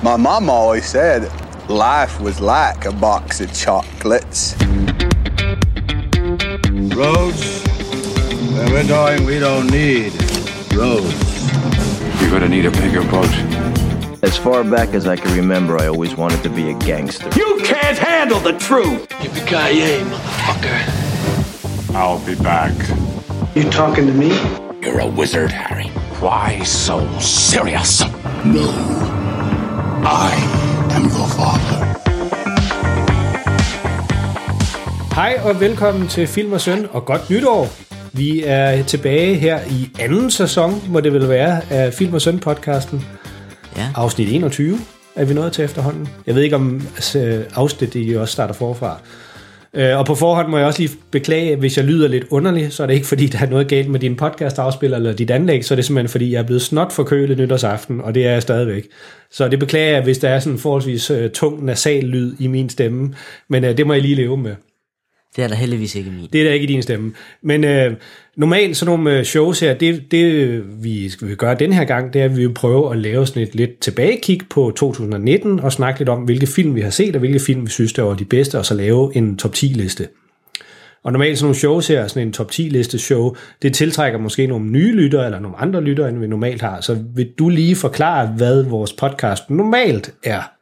My mom always said life was like a box of chocolates. Roads? Where we're going, we don't need roads. You're gonna need a bigger boat. As far back as I can remember, I always wanted to be a gangster. You can't handle the truth. Yippee-ki-yay, motherfucker. I'll be back. You talking to me? You're a wizard, Harry. Why so serious? No. I am your father. Hej og velkommen til Film og Søn, og godt nytår. Vi er tilbage her i anden sæson, må det vil være, af Film og Søn podcasten. Ja. Afsnit 21 er vi nået til efterhånden. Jeg ved ikke, om altså, afsnit I også starter forfra. Øh, Og på forhånd må jeg også lige beklage, hvis jeg lyder lidt underlig, så er det ikke fordi, der er noget galt med din podcast afspiller eller dit anlæg, så er det simpelthen fordi, jeg er blevet snot forkølet nytårsaften, og det er jeg stadigvæk. Så det beklager jeg, hvis der er sådan en forholdsvis øh, tung nasal lyd i min stemme, men øh, det må jeg lige leve med. Det er der heldigvis ikke min. Det er der ikke i din stemme. Men øh, normalt sådan nogle øh, shows her, det, det vi skal gøre den her gang, det er, at vi vil prøve at lave sådan et lidt tilbagekig på 2019 og snakke lidt om, hvilke film vi har set, og hvilke film vi synes, der var de bedste, og så lave en top 10 liste. Og normalt sådan nogle shows her, sådan en top 10 liste show, det tiltrækker måske nogle nye lyttere, eller nogle andre lyttere, end vi normalt har. Så vil du lige forklare, hvad vores podcast normalt er?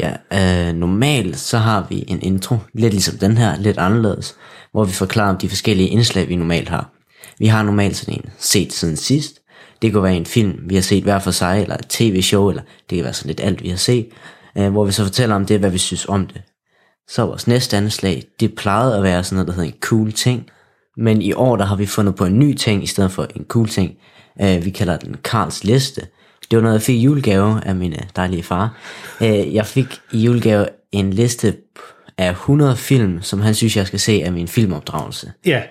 Ja, øh, normalt så har vi en intro, lidt ligesom den her, lidt anderledes, hvor vi forklarer om de forskellige indslag, vi normalt har. Vi har normalt sådan en set siden sidst. Det kan være en film, vi har set hver for sig, eller et tv-show, eller det kan være sådan lidt alt, vi har set, øh, hvor vi så fortæller om det, hvad vi synes om det. Så vores næste anslag, det plejede at være sådan noget, der hedder en cool ting. Men i år, der har vi fundet på en ny ting, i stedet for en cool ting. Øh, vi kalder den Karls liste. Det var noget, jeg fik i julegave af min øh, dejlige far. Øh, jeg fik i julegave en liste af 100 film, som han synes, jeg skal se af min filmopdragelse. Ja,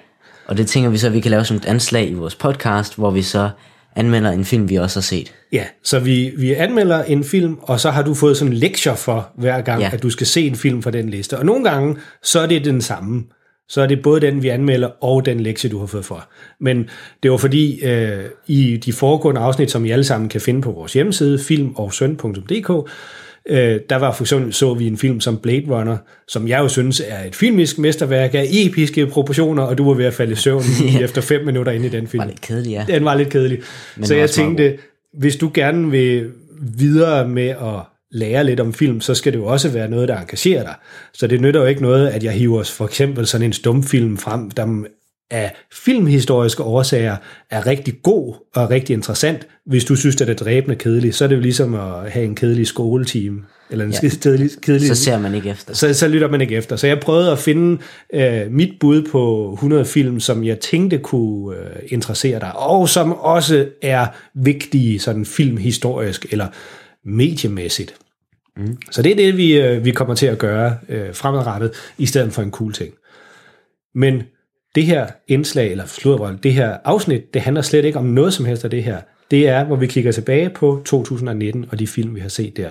Og det tænker vi så, at vi kan lave som et anslag i vores podcast, hvor vi så anmelder en film, vi også har set. Ja, så vi, vi anmelder en film, og så har du fået sådan en lektier for hver gang. Ja. at du skal se en film fra den liste. Og nogle gange, så er det den samme. Så er det både den, vi anmelder, og den lektie, du har fået for. Men det var fordi, øh, i de foregående afsnit, som I alle sammen kan finde på vores hjemmeside, filmogsøn.dk, øh, der var for eksempel, så vi en film som Blade Runner, som jeg jo synes er et filmisk mesterværk af episke proportioner, og du var ved at falde i søvn ja. efter fem minutter inde i den film. Var lidt kedelig, ja. Den var lidt kedelig. Men så den jeg tænkte, hvis du gerne vil videre med at lære lidt om film, så skal det jo også være noget, der engagerer dig. Så det nytter jo ikke noget, at jeg hiver for eksempel sådan en stumfilm frem, der af filmhistoriske årsager er rigtig god og rigtig interessant. Hvis du synes, at det er dræbende kedeligt, så er det jo ligesom at have en kedelig skoletime. Eller en ja. Kedelig, kedelig Så ser man ikke efter. så, så lytter man ikke efter. Så jeg prøvede at finde øh, mit bud på 100 film, som jeg tænkte kunne øh, interessere dig, og som også er vigtige sådan filmhistorisk eller mediemæssigt. Mm. Så det er det, vi, øh, vi kommer til at gøre øh, fremadrettet, i stedet for en cool ting. Men det her indslag, eller sluddervold, det her afsnit, det handler slet ikke om noget som helst af det her. Det er, hvor vi kigger tilbage på 2019 og de film, vi har set der.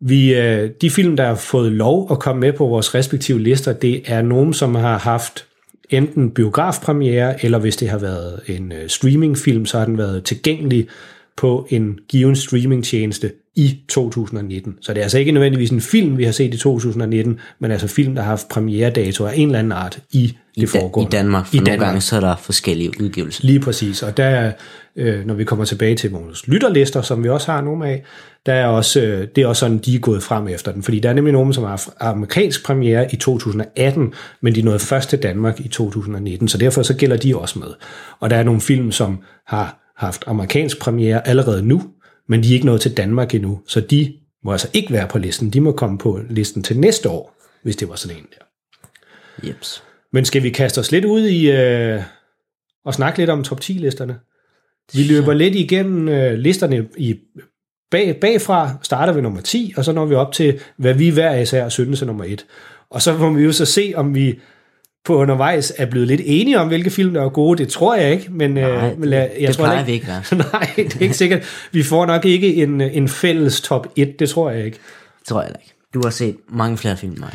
Vi, øh, de film, der har fået lov at komme med på vores respektive lister, det er nogen, som har haft enten biografpremiere, eller hvis det har været en øh, streamingfilm, så har den været tilgængelig på en given streamingtjeneste i 2019. Så det er altså ikke nødvendigvis en film, vi har set i 2019, men altså film, der har haft premieredato af en eller anden art i det I, da, foregående. I Danmark, for I nogle Danmark. gange så er der forskellige udgivelser. Lige præcis, og der er, øh, når vi kommer tilbage til vores lytterlister, som vi også har nogle af, der er også, øh, det er også sådan, de er gået frem efter den, fordi der er nemlig nogen, som har amerikansk premiere i 2018, men de nåede først til Danmark i 2019, så derfor så gælder de også med. Og der er nogle film, som har haft amerikansk premiere allerede nu, men de er ikke nået til Danmark endnu, så de må altså ikke være på listen, de må komme på listen til næste år, hvis det var sådan en der. Jeps. Men skal vi kaste os lidt ud i øh, og snakke lidt om top 10-listerne? Vi løber lidt igennem øh, listerne i bag, bagfra, starter ved nummer 10, og så når vi op til, hvad vi hver især synes er nummer 1. Og så må vi jo så se, om vi på undervejs er blevet lidt enige om, hvilke film, der er gode. Det tror jeg ikke, men Nej, øh, men lad- jeg det tror plejer ikke, vi ikke være. Nej, det er ikke sikkert. Vi får nok ikke en, en fælles top 1, det tror jeg ikke. Det tror jeg ikke. Du har set mange flere film end mig.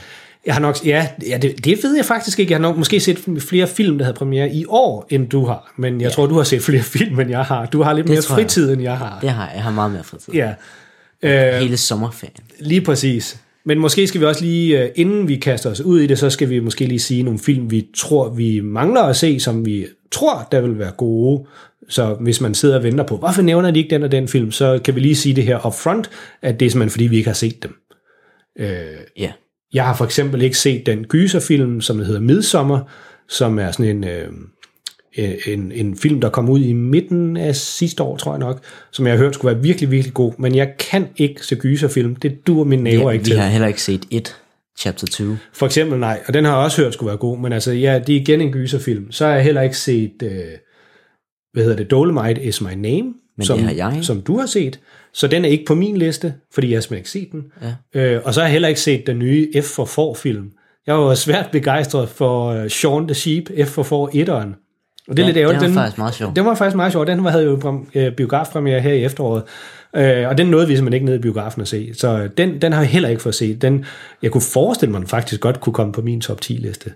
Jeg har nok, ja, ja det, det ved jeg faktisk ikke. Jeg har nok måske set flere film, der havde premiere i år, end du har. Men jeg ja. tror, du har set flere film, end jeg har. Du har lidt Det mere tror jeg. fritid, end jeg har. Det har jeg. Jeg har meget mere fritid. Ja. Øh, Hele sommerferien. Lige præcis. Men måske skal vi også lige, øh, inden vi kaster os ud i det, så skal vi måske lige sige nogle film, vi tror, vi mangler at se, som vi tror, der vil være gode. Så hvis man sidder og venter på, hvorfor nævner de ikke den og den film, så kan vi lige sige det her up front, at det er simpelthen fordi, vi ikke har set dem. Ja. Jeg har for eksempel ikke set den gyserfilm, som hedder Midsommer, som er sådan en, øh, øh, en, en film, der kom ud i midten af sidste år, tror jeg nok, som jeg har hørt skulle være virkelig, virkelig god. Men jeg kan ikke se gyserfilm. Det dur mine næver ja ikke vi til. har heller ikke set et chapter 20. For eksempel nej, og den har jeg også hørt skulle være god, men altså, ja, det er igen en gyserfilm. Så har jeg heller ikke set, øh, hvad hedder det, Dolomite is my name, Men som, det har jeg. som du har set. Så den er ikke på min liste, fordi jeg har simpelthen ikke set den. Ja. Øh, og så har jeg heller ikke set den nye F for for film. Jeg var svært begejstret for uh, Shaun the Sheep, F for for 1'eren. Og det er Ja, lidt ærgerligt. den var faktisk meget sjov. Den var faktisk meget sjov. Den havde jo øh, biografpremiere her i efteråret. Øh, og den nåede vi simpelthen ikke ned i biografen at se. Så den, den har jeg heller ikke fået set. Den, jeg kunne forestille mig, at den faktisk godt kunne komme på min top 10 liste.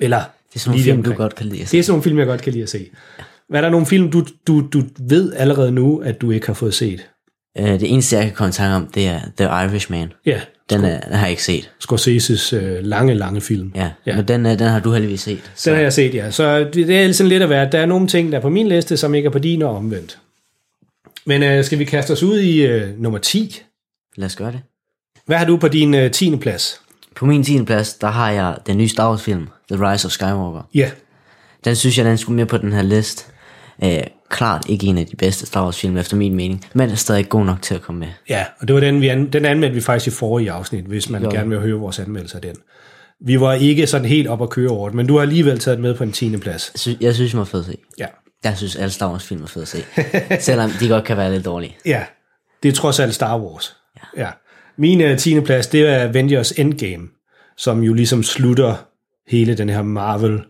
Eller Det er sådan nogle film, du godt kan lide at Det se. er sådan nogle film, jeg godt kan lide at se. Hvad er der nogle film, du, du, du ved allerede nu, at du ikke har fået set? Øh, det eneste, jeg kan komme i tanke om, det er The Irishman. Ja, Den, er, den har jeg ikke set. Scorseses øh, lange, lange film. Ja, Ja. men den, øh, den har du heldigvis set. Så Den har jeg set, ja. Så det, det er sådan lidt at være, der er nogle ting, der er på min liste, som ikke er på din og omvendt. Men øh, skal vi kaste os ud i øh, nummer 10? lad os gøre det. Hvad har du på din øh, 10. plads? På min 10. plads, der har jeg den nye Star Wars film, The Rise of Skywalker. Ja, Den synes jeg, den skulle med på den her liste. Øh, klart ikke en af de bedste Star Wars film efter min mening, men er stadig god nok til at komme med. ja og det var den, vi an, den anmeldte vi faktisk i forrige afsnit, hvis man Jo. gerne vil høre vores anmeldelse af den. Vi var ikke sådan helt op at køre over det, men du har alligevel taget med på en 10. plads. Jeg synes, jeg synes den var fed at se. Ja. Jeg synes, alle Star Wars film er fede at se. Selvom de godt kan være lidt dårlige. Ja, det er trods alt Star Wars. Ja. ja. Min uh, 10. plads, det er Avengers Endgame, som jo ligesom slutter hele den her Marvel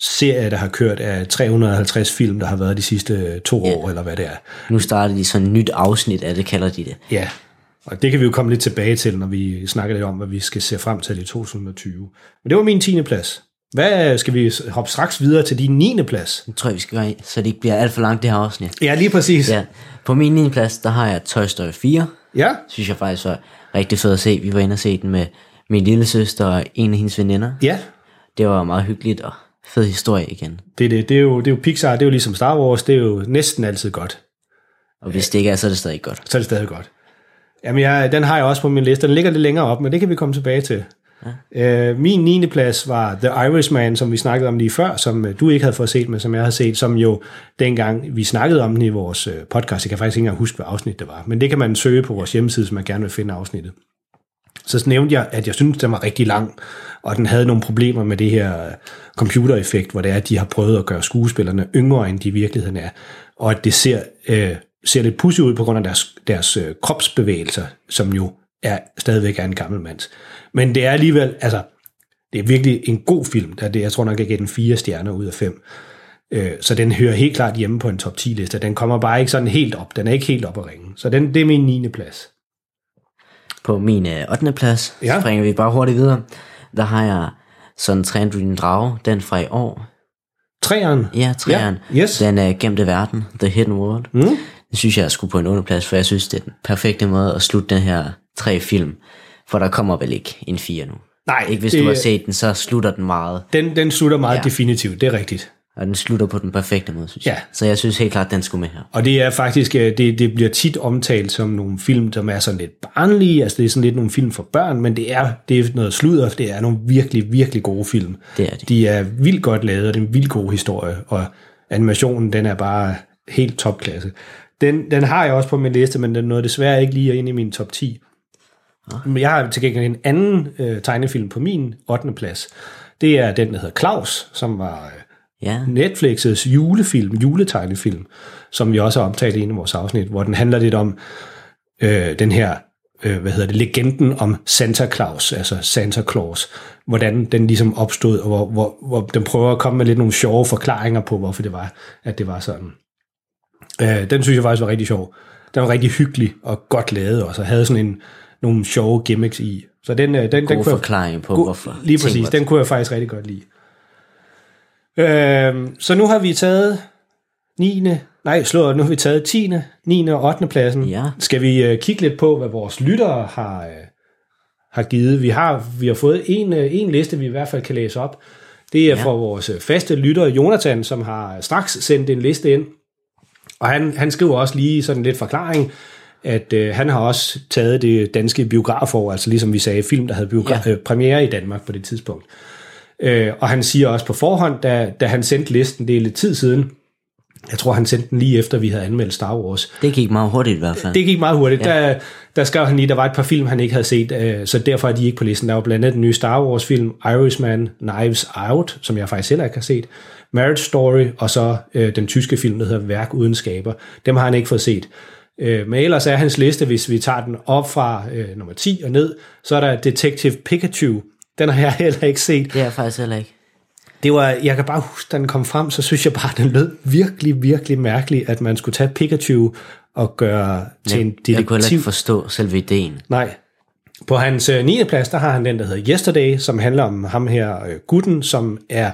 serie, der har kørt af 350 film, der har været de sidste øh, to Ja. år, eller hvad det er. Nu starter de sådan et nyt afsnit af det, kalder de det. Ja, og det kan vi jo komme lidt tilbage til, når vi snakker lidt om, hvad vi skal se frem til i 2020. Men det var min 10. plads. Hvad skal vi hoppe straks videre til din 9. plads? Det tror jeg, vi skal gøre, så det ikke bliver alt for langt, det her afsnit. Ja, lige præcis. Ja. På min 9. plads, der har jeg Toy Story 4. ja. Synes jeg faktisk var rigtig fed at se. Vi var inde og se den med min lille søster og en af hendes veninder. ja. Det var meget hyggeligt og fed historie igen. Det, er det, det, er jo, det er jo Pixar, det er jo ligesom Star Wars, det er jo næsten altid godt. Og hvis det ikke er, så er det stadig godt. så er det stadig godt. Jamen, jeg, den har jeg også på min liste. Den ligger lidt længere op, men det kan vi komme tilbage til. Ja. Øh, min 9. plads var The Irishman, som vi snakkede om lige før, som øh, du ikke havde fået set, men som jeg havde set, som jo dengang vi snakkede om den i vores øh, podcast, jeg kan faktisk ikke engang huske, hvad afsnit det var, men det kan man søge på vores hjemmeside, hvis man gerne vil finde afsnittet. Så nævnte jeg, at jeg synes, den var rigtig lang, og den havde nogle problemer med det her øh, computereffekt, hvor det er, at de har prøvet at gøre skuespillerne yngre, end de i virkeligheden er, og at det ser, øh, ser lidt pudsigt ud på grund af deres, deres øh, kropsbevægelser, som jo er stadigvæk er en gammel mands. Men det er alligevel, altså, det er virkelig en god film. Der er det, jeg tror nok, jeg gav den fire stjerner ud af fem. Øh, så den hører helt klart hjemme på en top 10 liste. Den kommer bare ikke sådan helt op. Den er ikke helt op at ringe. Så den, det er min 9. plads. På min øh, 8. plads, Ja. ja. springer vi bare hurtigt videre. Der har jeg sådan trænet din drage, den fra i år. Træeren. Ja, træeren. Ja, yes. Den er Gemte Verden, The Hidden World. Mm. Den synes jeg skulle på en underplads, for jeg synes, det er den perfekte måde at slutte den her tre film. For der kommer vel ikke en fire nu. Nej, Ikke hvis det- du har set den, så slutter den meget. Den, den slutter meget. Ja. definitivt, det er rigtigt. Og den slutter på den perfekte måde, synes Ja. jeg. Så jeg synes helt klart, den skulle med her. Og det er faktisk, øh, det, det bliver tit omtalt som nogle film, som er sådan lidt barnlige, altså det er sådan lidt nogle film for børn, men det er, det er noget sludder, det er nogle virkelig, virkelig gode film. Det er de. De er vildt godt lavet, og det er en vildt god historie, og animationen, den er bare helt topklasse. Den, den har jeg også på min liste, men den nåede desværre ikke lige ind i min top 10. Men jeg har til gengæld en anden øh, tegnefilm på min 8. plads. Det er den, der hedder Claus, som var øh, Ja, Netflix's julefilm, juletegnefilm, som vi også har omtalt i en af vores afsnit, hvor den handler lidt om øh, den her, øh, hvad hedder det, legenden om Santa Claus, altså Santa Claus, hvordan den ligesom opstod, og hvor, hvor, hvor den prøver at komme med lidt nogle sjove forklaringer på, hvorfor det var, at det var sådan. Øh, den synes jeg faktisk var rigtig sjov. Den var rigtig hyggelig og godt lavet også, og havde sådan en, nogle sjove gimmicks i. Så den, øh, den, den kunne jeg- forklaring på, God- hvorfor. Lige præcis, den kunne jeg faktisk rigtig godt lide. Øhm, så nu har vi taget 9. Nej, slå, nu har vi taget 10. 9. og 8. pladsen. Ja. Skal vi øh, kigge lidt på, hvad vores lyttere har, øh, har givet? Vi har, vi har fået en, øh, en liste, vi i hvert fald kan læse op. Det er ja. fra vores øh, faste lytter, Jonathan, som har straks sendt en liste ind. Og han, han skriver også lige sådan lidt forklaring, at øh, han har også taget det danske biografår, altså ligesom vi sagde, film, der havde biogra- ja. øh, premiere i Danmark på det tidspunkt. Øh, og han siger også på forhånd, da, da han sendte listen, det er lidt tid siden, jeg tror, han sendte den lige efter, vi havde anmeldt Star Wars. Det gik meget hurtigt i hvert fald. Det gik meget hurtigt. Ja. Der, der skrev han lige, der var et par film, han ikke havde set, øh, så derfor er de ikke på listen. Der var blandt andet den nye Star Wars-film, Irishman, Knives Out, som jeg faktisk heller ikke har set, Marriage Story, og så øh, den tyske film, der hedder Værk uden skaber. Dem har han ikke fået set. Øh, men ellers er hans liste, hvis vi tager den op fra øh, nummer 10 og ned, så er der Detective Pikachu. Den har jeg heller ikke set. Det er jeg faktisk heller ikke. Det var, jeg kan bare huske, da den kom frem, så synes jeg bare, den lød virkelig, virkelig mærkeligt, at man skulle tage Pikachu og gøre til en jeg kunne detektiv. ikke forstå selve ideen. Nej. På hans øh, 9. plads, der har han den, der hedder Yesterday, som handler om ham her, øh, gutten, som er,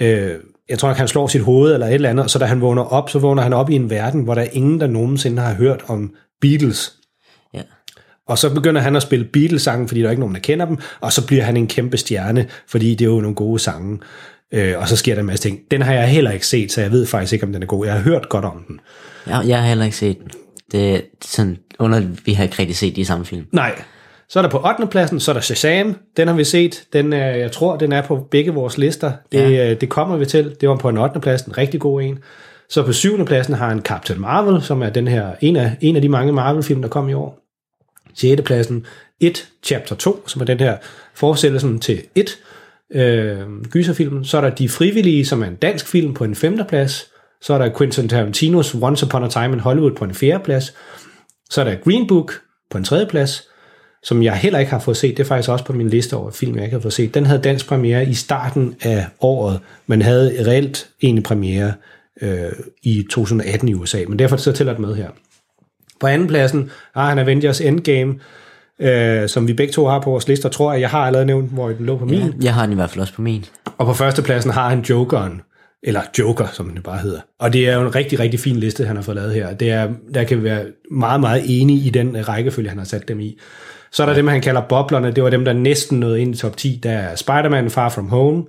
øh, jeg tror, at han slår sit hoved eller et eller andet, og så da han vågner op, så vågner han op i en verden, hvor der er ingen, der nogensinde har hørt om Beatles. Ja. Og så begynder han at spille Beatles-sange, fordi der er ikke nogen, der kender dem, og så bliver han en kæmpe stjerne, fordi det er jo nogle gode sange. Øh, og så sker der en masse ting. Den har jeg heller ikke set, så jeg ved faktisk ikke, om den er god. Jeg har hørt godt om den. Jeg, jeg har heller ikke set den. Det er sådan underligt, vi har ikke rigtig set de samme film. Nej. Så er der på 8. pladsen, så er der Shazam. Den har vi set. Den, er, jeg tror, den er på begge vores lister. Det, ja. det kommer vi til. Det var på en 8. plads, en rigtig god en. Så på 7. pladsen har han Captain Marvel, som er den her, en, af, en af de mange Marvel-film, der kom i år. 6. pladsen, 1 Chapter 2, som er den her forestillelsen til 1 øh, gyserfilmen. Så er der De Frivillige, som er en dansk film på en 5. plads. Så er der Quentin Tarantinos Once Upon a Time in Hollywood på en 4. plads. Så er der Green Book på en 3. plads som jeg heller ikke har fået set. Det er faktisk også på min liste over film, jeg ikke har fået set. Den havde dansk premiere i starten af året, men havde reelt en premiere øh, i 2018 i USA, men derfor så tæller det med her. På anden pladsen har han Avengers Endgame, øh, som vi begge to har på vores lister, tror jeg. Jeg har allerede nævnt, hvor den lå på min. Ja, jeg har den i hvert fald også på min. Og på førstepladsen har han Jokeren, eller Joker, som den bare hedder. Og det er jo en rigtig, rigtig fin liste, han har fået lavet her. Det er, der kan vi være meget, meget enige i den rækkefølge, han har sat dem i. Så er der dem, han kalder boblerne. Det var dem, der næsten nåede ind i top 10. Der er Spider-Man Far From Home,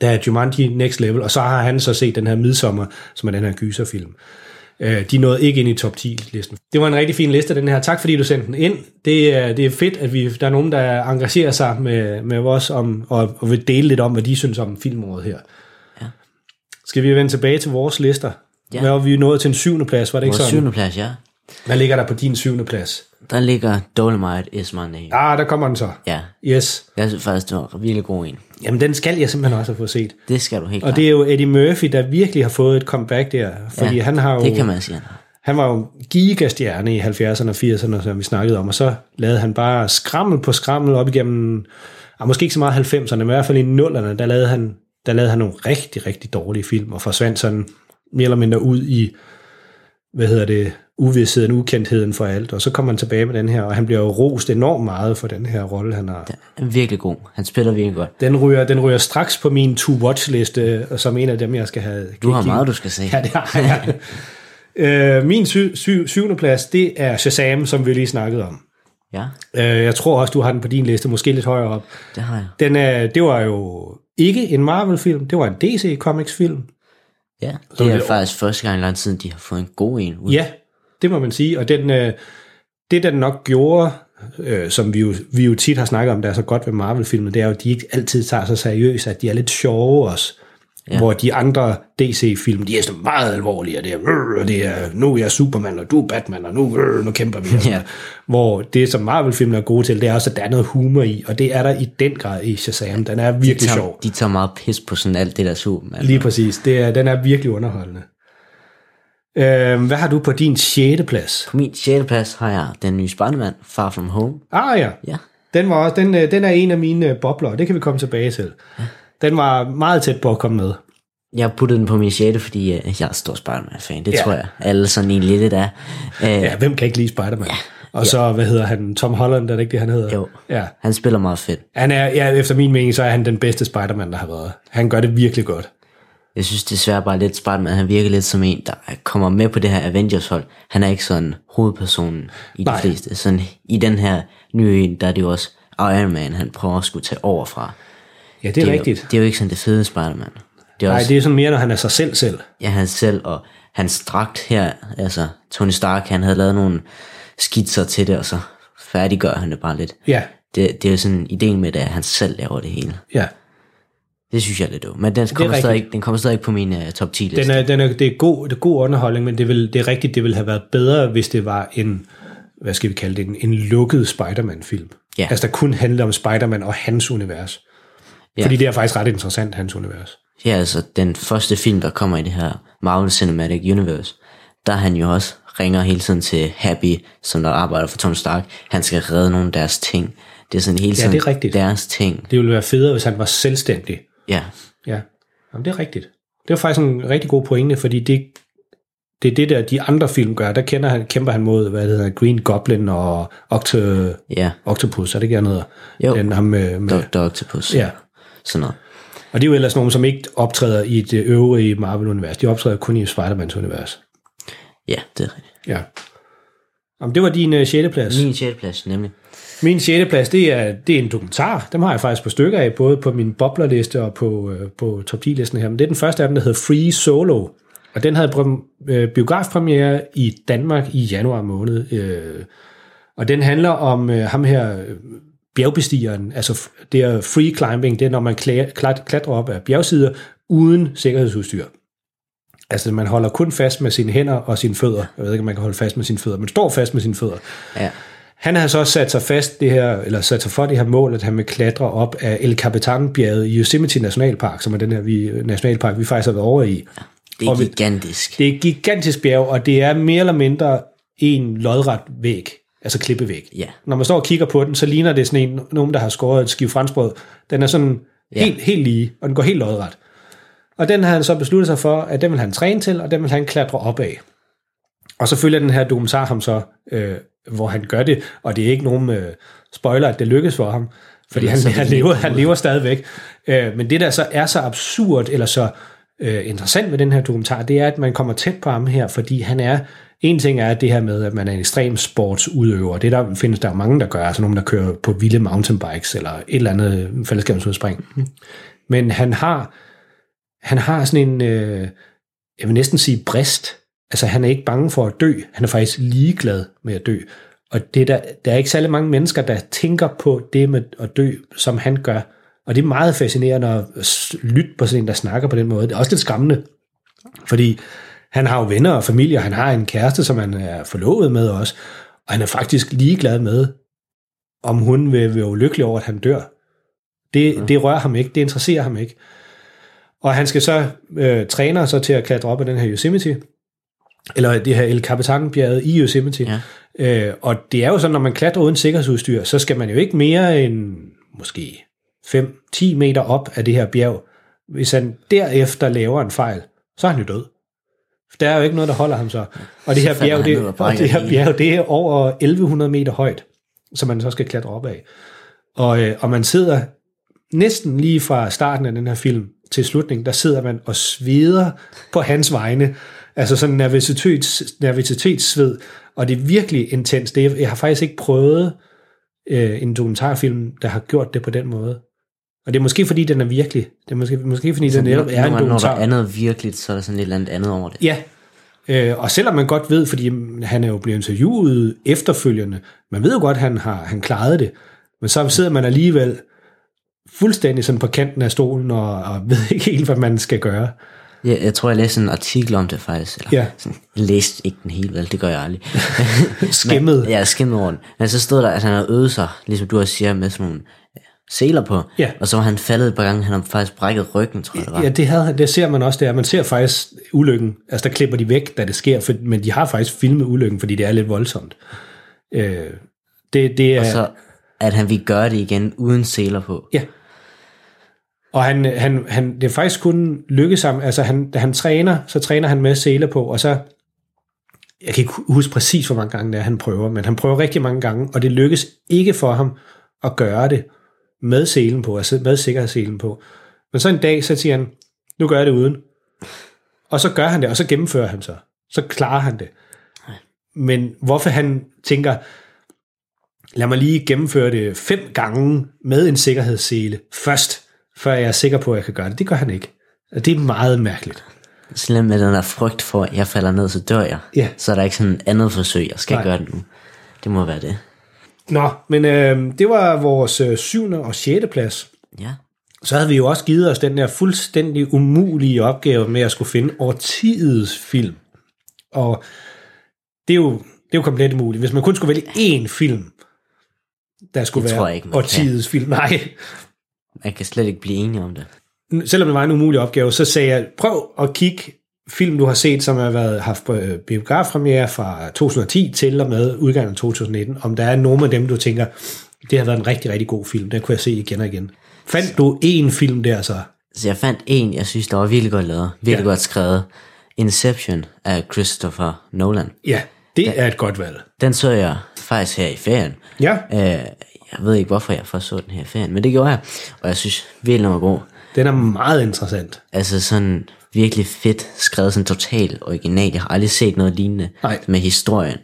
der er Jumanji Next Level, og så har han så set den her Midsommer, som er den her gyserfilm. Øh, De nåede ikke ind i top 10-listen. Det var en rigtig fin liste, den her. Tak fordi du sendte den ind. Det er, det er fedt, at vi, der er nogen, der engagerer sig med, med os om, og, og vil dele lidt om, hvad de synes om filmåret her. Ja. Skal vi vende tilbage til vores lister? Ja. Hvad var vi nået til en syvende plads, var det ikke Vores sådan? syvende plads, ja. Hvad ligger der på din syvende plads? Der ligger Dolomite is my name. Ah, der kommer den så. Ja. Yes. Jeg synes faktisk, det var en virkelig god en. Jamen, den skal jeg simpelthen også have fået set. Det skal du helt Og klart. det er jo Eddie Murphy, der virkelig har fået et comeback der. Fordi ja, han har jo... Det kan man sige. han har. Han var jo gigastjerne i 70'erne og 80'erne, som vi snakkede om, og så lavede han bare skrammel på skrammel op igennem, ah, måske ikke så meget 90'erne, men i hvert fald i 0'erne, der lavede han, der lavede han nogle rigtig, rigtig dårlige film, og forsvandt sådan mere eller mindre ud i, hvad hedder det, uvidsheden, ukendtheden for alt, og så kommer han tilbage med den her, og han bliver jo rost enormt meget for den her rolle, han har. Han er virkelig god. Han spiller virkelig godt. Den ryger, den ryger straks på min to-watch-liste, og som en af dem, jeg skal have. Du har meget, du skal se. Ja, det har jeg. øh, min sy- sy- syvende plads, det er Shazam, som vi lige snakkede om. Ja, Øh, jeg tror også, du har den på din liste, måske lidt højere op. det har jeg. Den er, det var jo ikke en Marvel-film, det var en DC Comics-film. Ja, det er det- faktisk første gang i lang tid, de har fået en god en ud. Ja, det må man sige. Og den, øh, det, den nok gjorde, øh, som vi jo, vi jo tit har snakket om, der er så godt ved Marvel-filmen, det er jo, at de ikke altid tager sig seriøst, at de er lidt sjove også. Ja. Hvor de andre DC-film, de er så meget alvorlige, og det er, "Øh, og det er, nu er jeg Superman, og du er Batman, og nu, øh, nu kæmper vi. Ja. Hvor det, som Marvel-filmen er gode til, det er også, at der er noget humor i, og det er der i den grad i Shazam. Den er de, virkelig tager, sjov. de tager meget pis på sådan alt det der Superman. Lige præcis. Det er, den er virkelig underholdende. Øh, hvad har du på din 6. plads? På min 6. plads har jeg den nye Spider-Man, Far From Home. Ah ja, Ja, den, var også, den, øh, den er en af mine øh, bobler, og det kan vi komme tilbage til. Den var meget tæt på at komme med. jeg puttede den på min 6. fordi øh, jeg er stor Spider-Man-fan. Det Ja. ja. tror jeg, alle sådan egentlig lidt er. Ja, hvem kan ikke lide Spider-Man? Ja. Og så, hvad hedder han? Tom Holland, er det ikke det, han hedder? Jo. Ja. Han spiller meget fedt. Han er, ja, efter min mening, så er han den bedste Spider-Man, der har været. Han gør det virkelig godt. Jeg synes desværre bare lidt Spider-Man, han virker lidt som en, der kommer med på det her Avengers-hold. Han er ikke sådan hovedpersonen i de Nej. fleste. Sådan, I den her nye en, der er det jo også Iron Man, han prøver at skulle tage over fra. Ja, det er, det er rigtigt. Jo, det er jo ikke sådan det fede Spider-Man. Det er Nej, også, det er sådan mere, når han er sig selv selv. ja, han selv, og hans dragt her, altså Tony Stark, han havde lavet nogle skitser til det, og så færdiggør han det bare lidt. Ja, Det, det er jo sådan ideen med det, at han selv laver det hele. ja. Det synes jeg er lidt dumt. Men den kommer, stadig, den kommer stadig på min uh, top 10 liste. Den er, den er, det, er god, det er god underholdning, men det, vil, det er rigtigt, det ville have været bedre, hvis det var en, hvad skal vi kalde det, en, en lukket Spider-Man-film. Ja. Altså, der kun handler om Spider-Man og hans univers. Ja. Fordi det er faktisk ret interessant, hans univers. Ja, altså den første film, der kommer i det her Marvel Cinematic Universe, der er han jo også ringer hele tiden til Happy, som der arbejder for Tony Stark. Han skal redde nogle af deres ting. Det er sådan hele tiden det er rigtigt. deres ting. Det ville være federe, hvis han var selvstændig. Ja, Ja, Jamen, det er rigtigt. Det er faktisk en rigtig god pointe, fordi det, det er det der, de andre film gør. Der kender han, kæmper han mod, hvad det hedder, Green Goblin og Octo, ja. Octopus, er det ikke, han hedder? Jo. Den, ham med, med, Dr. Octopus. ja. Sådan noget. Og det er jo ellers nogen, som ikke optræder i det øvrige Marvel-univers. De optræder kun i Spider-Mans univers. Ja, det er rigtigt. Ja. Jamen, det var din uh, 6. plads. Min 6. plads, nemlig. Min 6. plads, det er, det er en dokumentar. Dem har jeg faktisk på stykker af, både på min boblerliste og på, øh, på top 10-listen her. Men det er den første af dem, der hedder Free Solo. Og den havde øh, biografpremiere i Danmark i januar måned. Øh, og den handler om ham her, bjergbestigeren. Altså det er free climbing, det er når man klatrer op af bjergsider uden sikkerhedsudstyr. Altså man holder kun fast med sine hænder og sine fødder. Jeg ved ikke, om man kan holde fast med sine fødder, men står fast med sine fødder. Ja. Han har så også sat sig fast det her, eller sat sig for det her mål, at han vil klatre op af El Capitan-bjerget i Yosemite Nationalpark, som er den her vi, nationalpark, vi faktisk har været over i. Det er Og vi- gigantisk. Det er et gigantisk bjerg, og det er mere eller mindre en lodret væg, altså klippevæg. Ja. Når man står og kigger på den, så ligner det sådan en, nogen, der har skåret et skive franskbrød. Den er sådan Ja. helt, helt lige, og den går helt lodret. Og den har han så besluttet sig for, at den vil han træne til, og den vil han klatre op af. Og så følger den her dokumentar ham så, øh, hvor han gør det, og det er ikke nogen øh, spoiler, at det lykkes for ham, fordi han, han, lever, han lever stadigvæk. Øh, men det, der så er så absurd, eller så øh, interessant ved den her dokumentar, det er, at man kommer tæt på ham her, fordi han er, en ting er det her med, at man er en ekstrem sportsudøver. Det der findes der jo mange, der gør, altså nogen, der kører på vilde mountainbikes, eller et eller andet fællesskabsudspring. Men han har, han har sådan en, øh, jeg vil næsten sige brist. Altså han er ikke bange for at dø. Han er faktisk ligeglad med at dø. Og det er der, der er ikke særlig mange mennesker, der tænker på det med at dø, som han gør. Og det er meget fascinerende at lytte på sådan en, der snakker på den måde. Det er også lidt skræmmende, fordi han har jo venner og familie, og han har en kæreste, som han er forlovet med også, og han er faktisk ligeglad med, om hun vil være ulykkelig over, at han dør. Det, det rører ham ikke, det interesserer ham ikke. Og han skal så øh, træne sig til at klatre op ad den her Yosemite, eller det her El Capitan-bjerget i Yosemite. Ja. Øh, og det er jo sådan, når man klatrer uden sikkerhedsudstyr, så skal man jo ikke mere end måske 5-10 meter op af det her bjerg. Hvis han derefter laver en fejl, så er han jo død. Der er jo ikke noget, der holder ham så. Og det her bjerg, det, og det her bjerg, det er over 1100 meter højt, som man så skal klatre op af. Og, øh, og man sidder næsten lige fra starten af den her film til slutningen, der sidder man og sveder på hans vegne. Altså sådan nervøsitets, nervøsitetssved. Og det er virkelig intens. Det er, jeg har faktisk ikke prøvet øh, en dokumentarfilm, der har gjort det på den måde. Og det er måske fordi, den er virkelig. Det er måske, måske fordi, den netop er en når, når der dokumentar. er noget virkeligt, så er der sådan et eller andet andet over det. Ja, øh, og selvom man godt ved, fordi han er jo blevet interviewet efterfølgende, man ved jo godt, at han har han klarede det, men så sidder man alligevel fuldstændig sådan på kanten af stolen og, og ved ikke helt, hvad man skal gøre. Jeg, jeg tror, jeg læste en artikel om det faktisk. Eller Ja. sådan, jeg læste ikke den helt vel, det gør jeg aldrig. Skimmet. Men, ja, skimmet over den. Men så stod der, at han havde øvet sig, ligesom du også siger, med sådan nogle ja, seler på. Ja. Og så var han faldet et par gange, han har faktisk brækket ryggen, tror jeg det var. Ja, det, havde, det ser man også der. Man ser faktisk ulykken. Altså, der klipper de væk, da det sker, for, men de har faktisk filmet ulykken, fordi det er lidt voldsomt. Øh, det, det er, Og så, at han vil gøre det igen uden seler på. Ja. Og han, han, han, det er faktisk kun lykkes ham, altså han, da han træner, så træner han med seler på, og så, jeg kan ikke huske præcis, hvor mange gange det er, han prøver, men han prøver rigtig mange gange, og det lykkes ikke for ham at gøre det med selen på, altså med sikkerhedsselen på. Men så en dag, så siger han, nu gør jeg det uden. Og så gør han det, og så gennemfører han så. Så klarer han det. Men hvorfor han tænker, lad mig lige gennemføre det fem gange med en sikkerhedssele først, før jeg er sikker på, at jeg kan gøre det, det gør han ikke. Og det er meget mærkeligt. Slemt med den der frygt for, at jeg falder ned, så dør jeg. Ja. Så er der ikke sådan et andet forsøg, jeg skal Nej. Gøre det nu. Det må være det. Nå, men øh, det var vores øh, syvende og sjette plads. Ja. Så havde vi jo også givet os den der fuldstændig umulige opgave med at skulle finde årtidets film. Og det er jo, det er jo komplet umuligt. Hvis man kun skulle vælge én film, der skulle Det være ikke, årtidets film. Nej, Man kan slet ikke blive enige om det. selvom det var en umulig opgave, så sagde jeg, prøv at kigge film, du har set, som har været, haft øh, biografpremiere fra 2010 til og med udgangen af 2019, om der er nogle af dem, du tænker, det har været en rigtig, rigtig god film, den kunne jeg se igen og igen. Fandt du en film der så? Så jeg fandt en, jeg synes, der var virkelig godt lavet. Virkelig Ja. godt skrevet. Inception af Christopher Nolan. Ja, det er et godt valg. Den så jeg faktisk her i ferien. Ja, Øh, jeg ved ikke, hvorfor jeg først så den her i ferien, men det gjorde jeg. Og jeg synes virkelig, den var god. den er meget interessant. Altså sådan virkelig fedt skrevet, sådan totalt original. Jeg har aldrig set noget lignende Nej. med historien.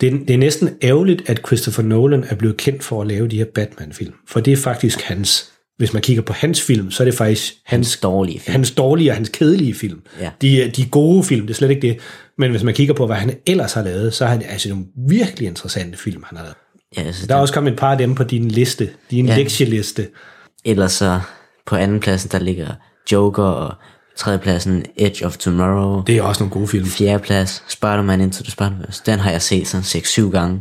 Det er, det er næsten ærgerligt, at Christopher Nolan er blevet kendt for at lave de her Batman-film. For det er faktisk hans, hvis man kigger på hans film, så er det faktisk hans, Hans dårlige film. hans dårlige og hans kedelige film. Ja. De, de gode film, det er slet ikke det. Men hvis man kigger på, hvad han ellers har lavet, så er det altså nogle virkelig interessante film, han har lavet. Ja, altså, Der er også kommet et par af dem på din liste, din ja. Lektieliste. Ellers så på anden pladsen, der ligger Joker, og tredje pladsen Edge of Tomorrow. Det er også nogle gode film. Fjerde plads, Spider-Man Into the Spider-Verse. Den har jeg set sådan 6-7 gange.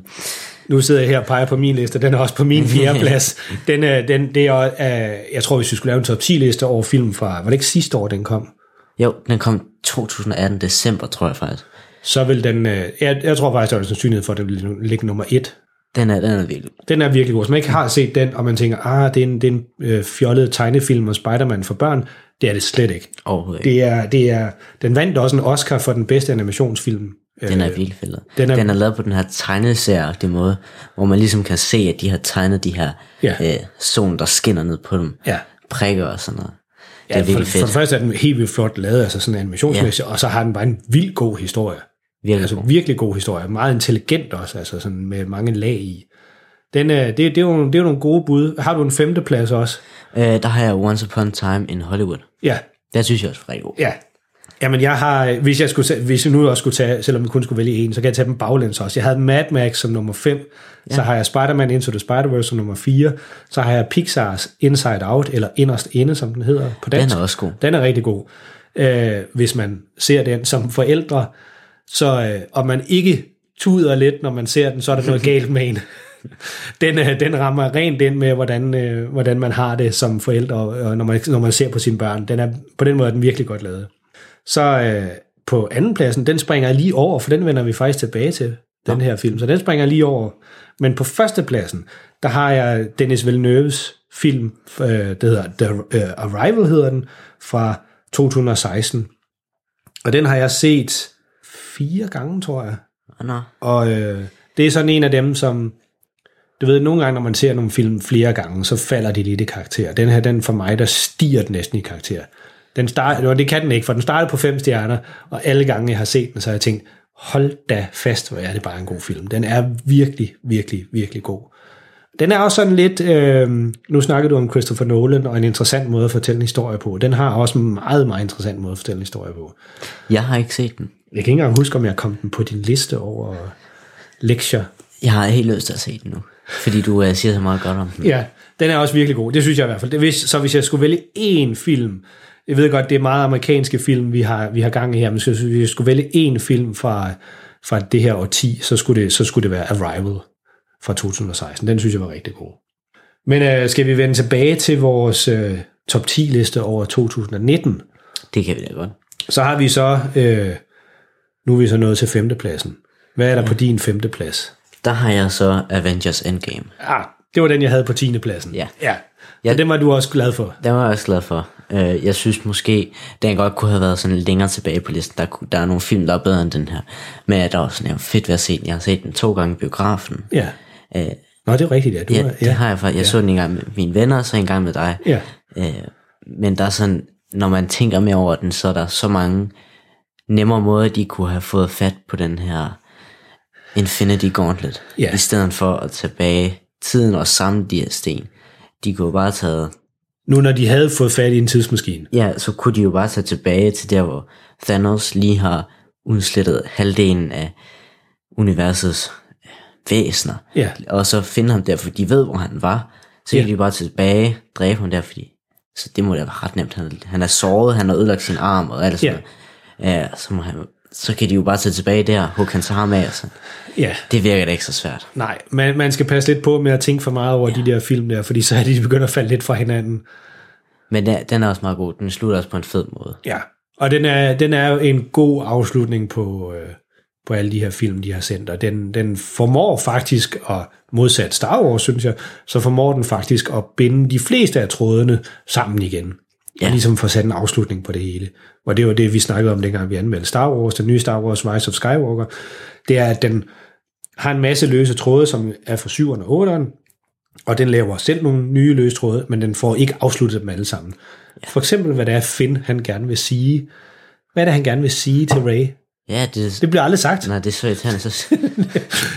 Nu sidder jeg her og peger på min liste, den er også på min fjerde plads. Den, er, den, det er, øh, jeg tror, hvis vi skulle lave en top 10 liste over film fra, var det ikke sidste år, den kom? Jo, den kom 2018 december, tror jeg faktisk. så vil den, øh, jeg, jeg tror faktisk, der er en sandsynlighed for, at den vil ligge nummer et. Den er, den er virkelig Den er virkelig god. Hvis man ikke har set den, og man tænker, ah, det er en, det er en øh, fjollet tegnefilm og Spider-Man for børn, det er det slet ikke. overhovedet ikke. Det er, det er, den vandt også en Oscar for den bedste animationsfilm. Den er virkelig fed. den er- den er lavet på den her tegneserie måde, hvor man ligesom kan se, at de har tegnet de her ja. øh, solen, der skinner ned på dem. Ja. Prikker og sådan noget. Det Ja, er virkelig for, fedt. for det første er den helt vildt flot lavet, altså sådan animationsmæssigt, ja. og så har den bare en vild god historie. Virkelig Altså god. virkelig god historie. Meget intelligent også, altså sådan med mange lag i. Den er, det, det, er jo, det er jo nogle gode bud. Har du en femte plads også? Øh, der har jeg Once Upon a Time in Hollywood. Ja, Den synes jeg også er rigtig god. Ja. Jamen, jeg har, hvis jeg, skulle, hvis jeg nu også skulle tage, selvom jeg kun skulle vælge en, så kan jeg tage dem baglæns også. Jeg havde Mad Max som nummer 5, ja. så har jeg Spider-Man Into the Spider-Verse som nummer 4, så har jeg Pixars Inside Out, eller Inderst Inde, som den hedder på dansk. Den er også god. Den er rigtig god. Øh, hvis man ser den som forældre, så øh, og man ikke tuder lidt, når man ser den, så er der noget galt med en. Den, øh, den rammer rent ind med, hvordan, øh, hvordan man har det som forældre, og når man, når man ser på sine børn. Den er, på den måde er den virkelig godt lavet. Så øh, på anden pladsen, den springer jeg lige over, for den vender vi faktisk tilbage til, den her film. Så den springer jeg lige over. Men på første pladsen, der har jeg Dennis Villeneuve's film, øh, det hedder The øh, Arrival, hedder den, fra 2016. Og den har jeg set fire gange, tror jeg. Og nå, Og øh, det er sådan en af dem, som... Du ved, nogle gange, når man ser nogle film flere gange, så falder de lidt i karakter. Den her, den for mig, der stiger den næsten i karakter. Den start, og det kan den ikke, for den startede på fem stjerner, og alle gange, jeg har set den, så har jeg tænkt, hold da fast, hvor er det bare en god film. Den er virkelig, virkelig, virkelig god. Den er også sådan lidt, øh, nu snakker du om Christopher Nolan, og en interessant måde at fortælle en historie på. Den har også en meget, meget interessant måde at fortælle en historie på. jeg har ikke set den. Jeg kan ikke engang huske, om jeg kom den på din liste over lektier. Jeg har helt lyst til at se den nu. Fordi du uh, siger så meget godt om den. Ja, den er også virkelig god. Det synes jeg i hvert fald. Hvis, så hvis jeg skulle vælge én film, jeg ved godt, det er meget amerikanske film, vi har, vi har gang i her, men hvis jeg- hvis jeg skulle vælge én film fra, fra det her årti, så skulle, det, så skulle det være Arrival fra 2016. Den synes jeg var rigtig god. Men øh, skal vi vende tilbage til vores øh, top 10 liste over 2019? Det kan vi da godt. Så har vi så, øh, nu er vi så nået til femtepladsen. Hvad er der på din femteplads? Der har jeg så Avengers Endgame. Ah, det var den, jeg havde på 10. pladsen. Ja. ja. Ja. Så den var du også glad for. Den var jeg også glad for. Øh, Jeg synes måske, den godt kunne have været sådan længere tilbage på listen. Der, der er nogle film, der er bedre end den her. Men der er også sådan, fedt ved at se den. Jeg har set den to gange i biografen. Ja. Øh, Nå, det er rigtigt, ja. Du Ja, er, det har jeg faktisk. Jeg så den en gang med mine venner, og så en gang med dig. Ja. Øh, men der er sådan, når man tænker mere over den, så er der så mange nemmere måder, de kunne have fået fat på den her Infinity Gauntlet. Ja. I stedet for at tilbage tiden og samle de her sten. De kunne jo bare tage, Nu når de havde fået fat i en tidsmaskine. ja, så kunne de jo bare tage tilbage til der, hvor Thanos lige har udslettet halvdelen af universets væsener. Ja. Og så finde ham der, for de ved, hvor han var. Så Ja. kan de bare tilbage, dræbe ham der, fordi så det må da være ret nemt. Han, han er såret, han har ødelagt sin arm og alt sådan ja. ja, så, må han, så kan de jo bare tage tilbage der, hugge hans arm af. Så. Ja, Det virker da ikke så svært. nej, man, man skal passe lidt på med at tænke for meget over ja. de der film der, fordi så er de begyndt at falde lidt fra hinanden. Men den, den er også meget god. Den slutter også på en fed måde. Ja, og den er, den er jo en god afslutning på, øh, på alle de her film, de har sendt, og den, den formår faktisk, og modsat Star Wars, synes jeg, så formår den faktisk at binde de fleste af trådene sammen igen. Ja. Ja. Og ligesom få sat en afslutning på det hele. Og det var det, vi snakkede om, dengang vi anmeldte Star Wars, den nye Star Wars Rise of Skywalker. Det er, at den har en masse løse tråde, som er fra 7'eren og 8'eren, og den laver selv nogle nye løse tråde, men den får ikke afsluttet dem alle sammen. For eksempel, hvad det er Finn, han gerne vil sige. Hvad er det, han gerne vil sige til Ray? Ja, det, Det bliver aldrig sagt. nej, det er så irriterende. Så,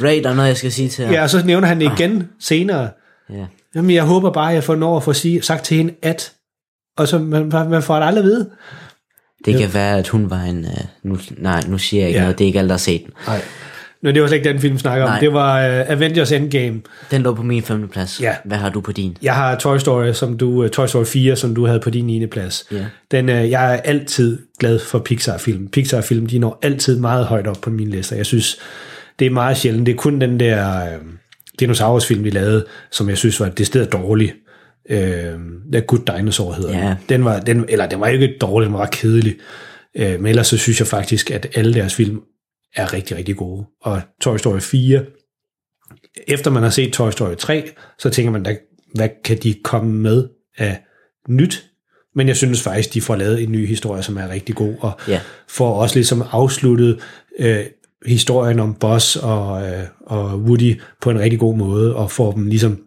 Ray, der er noget, jeg skal sige til jer. Ja, og så nævner han det igen senere. ja. Jamen, jeg håber bare, at jeg får når at få sige, sagt til hende, at... Og så man, man får det aldrig at vide. Det kan være, at hun var en... Uh, nu, nej, nu siger jeg ikke Ja. ja. noget. Det er ikke alle, der har set den. Nej. Nå, det var slet ikke den film, vi snakker om. Det var uh, Avengers Endgame. Den lå på min femte plads. Ja. Hvad har du på din? Jeg har Toy Story, som du, uh, Toy Story 4, som du havde på din 9. plads. Ja. Den, uh, jeg er altid glad for Pixar-film. Pixar-film, de når altid meget højt op på min liste. Jeg synes, det er meget sjældent. Det er kun den der uh, dinosaurus-film, de lavede, som jeg synes var det sted dårlig. Uh, The Good Dinosaur hedder Ja. den. den. Var, den. Eller den var ikke dårlig, den var kedelig. Uh, men ellers så synes jeg faktisk, at alle deres film er rigtig, rigtig gode. Og Toy Story 4, efter man har set Toy Story 3, så tænker man, da, hvad kan de komme med af nyt? Men jeg synes faktisk, de får lavet en ny historie, som er rigtig god, og Ja. får også ligesom afsluttet øh, historien om Buzz og, øh, og Woody på en rigtig god måde, og får dem ligesom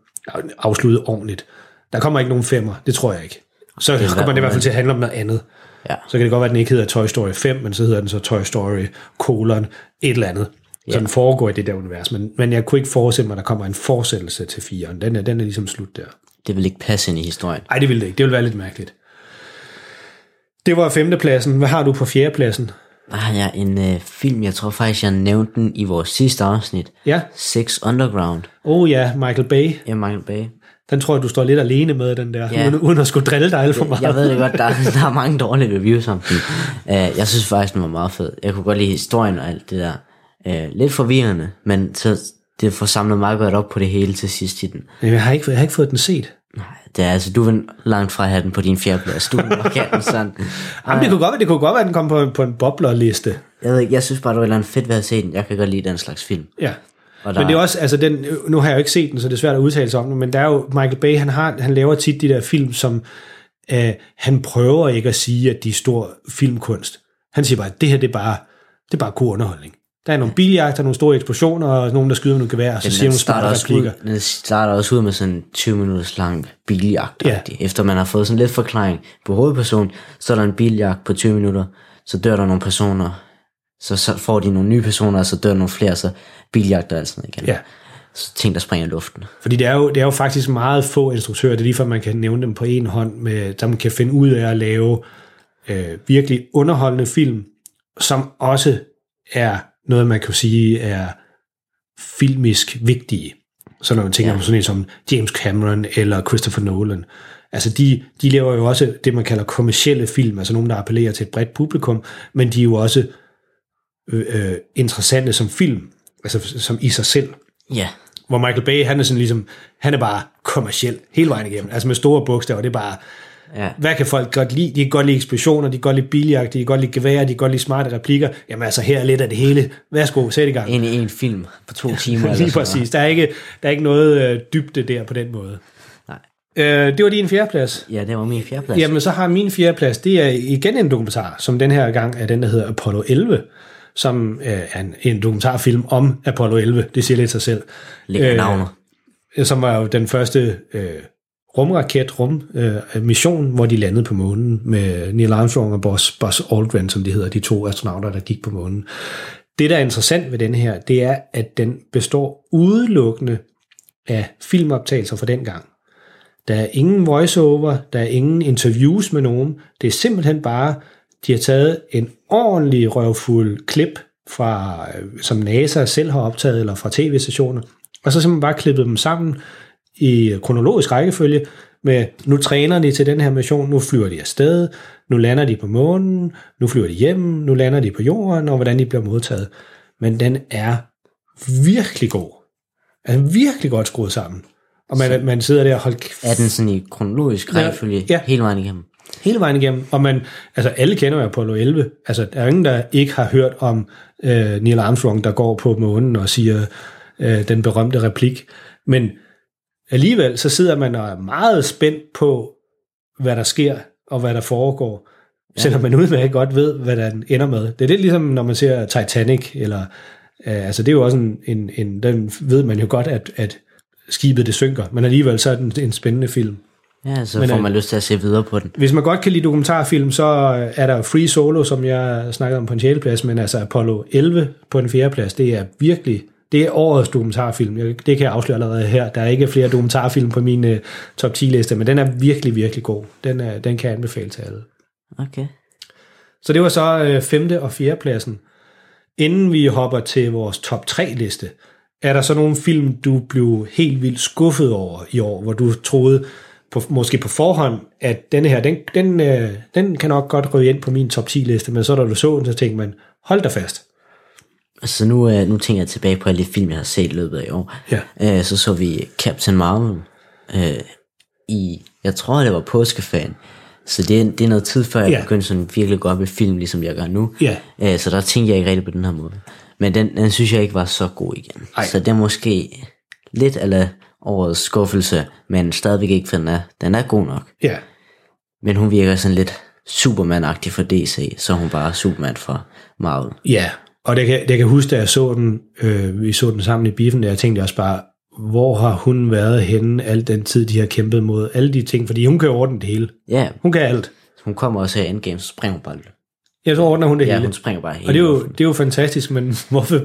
afsluttet ordentligt. Der kommer ikke nogen femmer, det tror jeg ikke. Så er kommer det i hvert fald til at handle om noget andet. Ja. Så kan det godt være, at den ikke hedder Toy Story 5, men så hedder den så Toy Story colon et eller andet. Så Ja. den foregår i det der univers. Men, men jeg kunne ikke forestille mig, at der kommer en forsættelse til 4'eren. Den er, den er ligesom slut der. Det vil ikke passe ind i historien. Nej, det ville det ikke. Det ville være lidt mærkeligt. Det var femtepladsen. Hvad har du på fjerdepladsen? Der har jeg en øh, film, jeg tror faktisk, jeg nævnte den i vores sidste afsnit. Ja. Six Underground. Oh ja, Michael Bay. Ja, Michael Bay. Den tror jeg, du står lidt alene med, den der. Ja. Uden, uden at skulle drille dig alt for meget. Jeg ved det godt, der, der er mange dårlige reviews om den. Uh, jeg synes faktisk, den var meget fed. Jeg kunne godt lide historien og alt det der. Uh, lidt forvirrende, men så det får samlet meget godt op på det hele til sidst i den. Jeg har ikke, jeg har ikke fået den set. Nej, det er altså, du vil langt fra have den på din fjerdeplads. Du vil nok have den sådan. Jamen, det, kunne godt, være- det kunne godt være, at den kom på, på en boblerliste. Jeg ved ikke, jeg synes bare, det var et fedt ved at se den. Jeg kan godt lide den slags film. Ja. Og der, Men det er også, altså den, nu har jeg jo ikke set den, så det er svært at udtale sig om den, men der er jo, Michael Bay, han, har, han laver tit de der film, som øh, han prøver ikke at sige, at de er stor filmkunst. Han siger bare, at det her, det er bare, det er bare god underholdning. Der er nogle biljagter, nogle store eksplosioner, og nogen, der skyder med nogle gevær, og så siger nogle starter smarte også ud, replikker. den starter også ud med sådan en 20 minutters lang biljagt. Ja. Efter man har fået sådan lidt forklaring på hovedpersonen, så er der en biljagt på 20 minutter, så dør der nogle personer, så, så får de nogle nye personer, og så dør nogle flere, så biljagter og sådan noget igen. Ja. Så ting, der springer i luften. Fordi det er, jo, det er jo faktisk meget få instruktører, det er lige for, at man kan nævne dem på en hånd, med, der man kan finde ud af at lave øh, virkelig underholdende film, som også er noget, man kan sige er filmisk vigtige. Så når man tænker ja. på sådan en som James Cameron eller Christopher Nolan, altså de, de laver jo også det, man kalder kommercielle film, altså nogen, der appellerer til et bredt publikum, men de er jo også øh, øh, interessante som film, altså som i sig selv Ja, hvor Michael Bay, han er sådan ligesom, han er bare kommerciel hele vejen igennem, altså med store bogstaver, det er bare, ja. hvad kan folk godt lide? De kan godt lide eksplosioner, de kan godt lide biljagt, de kan godt lide geværer, de kan godt lide smarte replikker. Jamen altså, her er lidt af det hele. Værsgo, sæt i gang. En i en film på to timer. Lige præcis. Der er ikke, der er ikke noget øh, dybde der på den måde. Nej. Øh, det var din fjerdeplads. Ja, det var min fjerdeplads. Jamen, så har min fjerdeplads, det er igen en dokumentar, som den her gang er den, der hedder Apollo 11, som øh, er en, en dokumentarfilm om Apollo 11. Det siger lidt sig selv. Ligger øh, navnet. som var jo den første øh, rumraket, rummission, øh, hvor de landede på månen med Neil Armstrong og Buzz, Buzz Aldrin, som de hedder, de to astronauter, der gik på månen. Det, der er interessant ved den her, det er, at den består udelukkende af filmoptagelser fra den gang. Der er ingen voiceover, der er ingen interviews med nogen. Det er simpelthen bare, de har taget en ordentlig røvfuld klip, fra, øh, som NASA selv har optaget, eller fra tv-stationer, og så simpelthen bare klippet dem sammen i kronologisk rækkefølge med, nu træner de til den her mission, nu flyver de afsted, nu lander de på månen, nu flyver de hjem, nu lander de på jorden, og hvordan de bliver modtaget. Men den er virkelig god. Er virkelig godt skruet sammen. Og man, man sidder der og holder Er den sådan i kronologisk rækkefølge ja. hele vejen igennem? Hele vejen igennem, og man, altså alle kender jo Apollo 11, altså der er ingen, der ikke har hørt om øh, Neil Armstrong, der går på månen og siger øh, den berømte replik, men alligevel så sidder man og er meget spændt på, hvad der sker, og hvad der foregår, ja. selvom man udmærket godt ved, hvad der ender med. Det er det ligesom, når man ser Titanic, eller øh, altså det er jo også en, en, en, den ved man jo godt, at, at skibet det synker, men alligevel så er den en spændende film. Ja, så Men, får øh, man lyst til at se videre på den. Hvis man godt kan lide dokumentarfilm, så er der Free Solo, som jeg snakkede om på en sjældeplads, men altså Apollo 11 på en fjerdeplads, det er virkelig, det er årets dokumentarfilm. Det kan jeg afsløre allerede her. Der er ikke flere dokumentarfilm på min uh, top 10 liste, men den er virkelig, virkelig god. Den, er, den kan jeg anbefale til alle. Okay. Så det var så øh, femte og fjerde pladsen. Inden vi hopper til vores top 3 liste, er der så nogle film, du blev helt vildt skuffet over i år, hvor du troede, på, måske på forhånd, at denne her, den, den, øh, den kan nok godt ryge ind på min top 10 liste, men så da du så den, så tænkte man, hold da fast. Så nu, øh, nu tænker jeg tilbage på alle de film, jeg har set i løbet af i år. Ja. Øh, så så vi Captain Marvel øh, i, jeg tror det var påskeferien. Så det, er- det er noget tid før, jeg ja. begyndte sådan virkelig op i film, ligesom jeg gør nu. Ja. Øh, så der tænkte jeg ikke rigtig på den her måde. Men den, den synes jeg ikke var så god igen. Ej. Så det er måske lidt eller årets skuffelse, men stadigvæk ikke, for den er, den er god nok. Ja, Men hun virker sådan lidt Superman-agtig for DC, så hun bare Superman for Marvel. ja. og det kan, det kan huske, da jeg så den, øh, vi så den sammen i biffen, der jeg tænkte også bare, hvor har hun været henne al den tid, de har kæmpet mod alle de ting, fordi hun kan ordne det hele. Ja, Hun kan alt. hun kommer også her i Endgame, så springer hun bare lidt. Jeg så ordner hun det Ja, hele. hun springer bare hele Og det er, jo, det er jo fantastisk, men hvorfor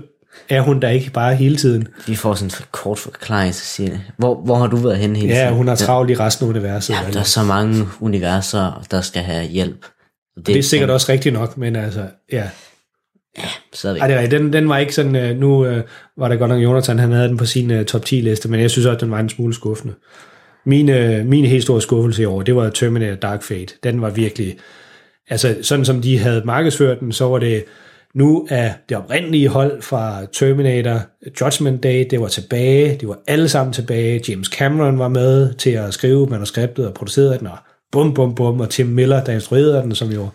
er hun der ikke bare hele tiden? Vi får sådan en kort forklaring, så siger det. Hvor, hvor har du været henne hele Ja, tiden? hun har travlt i resten af universet. Ja, der er så mange universer, der skal have hjælp. Det, det er sikkert også rigtigt nok, men altså, ja. Stadigvæk. Ej, det er rigtigt. Den, den var ikke sådan, øh, nu øh, var der godt nok Jonathan, han havde den på sin øh, top 10 liste, men jeg synes også, den var en smule skuffende. Min, øh, min helt store skuffelse i år, det var Terminator Dark Fate. Den var virkelig, altså sådan som de havde markedsført den, så var det, nu er det oprindelige hold fra Terminator Judgment Day, det var tilbage, de var alle sammen tilbage, James Cameron var med til at skrive manuskriptet og producere den, og bum, bum, bum, og Tim Miller, der instruerede den, som jo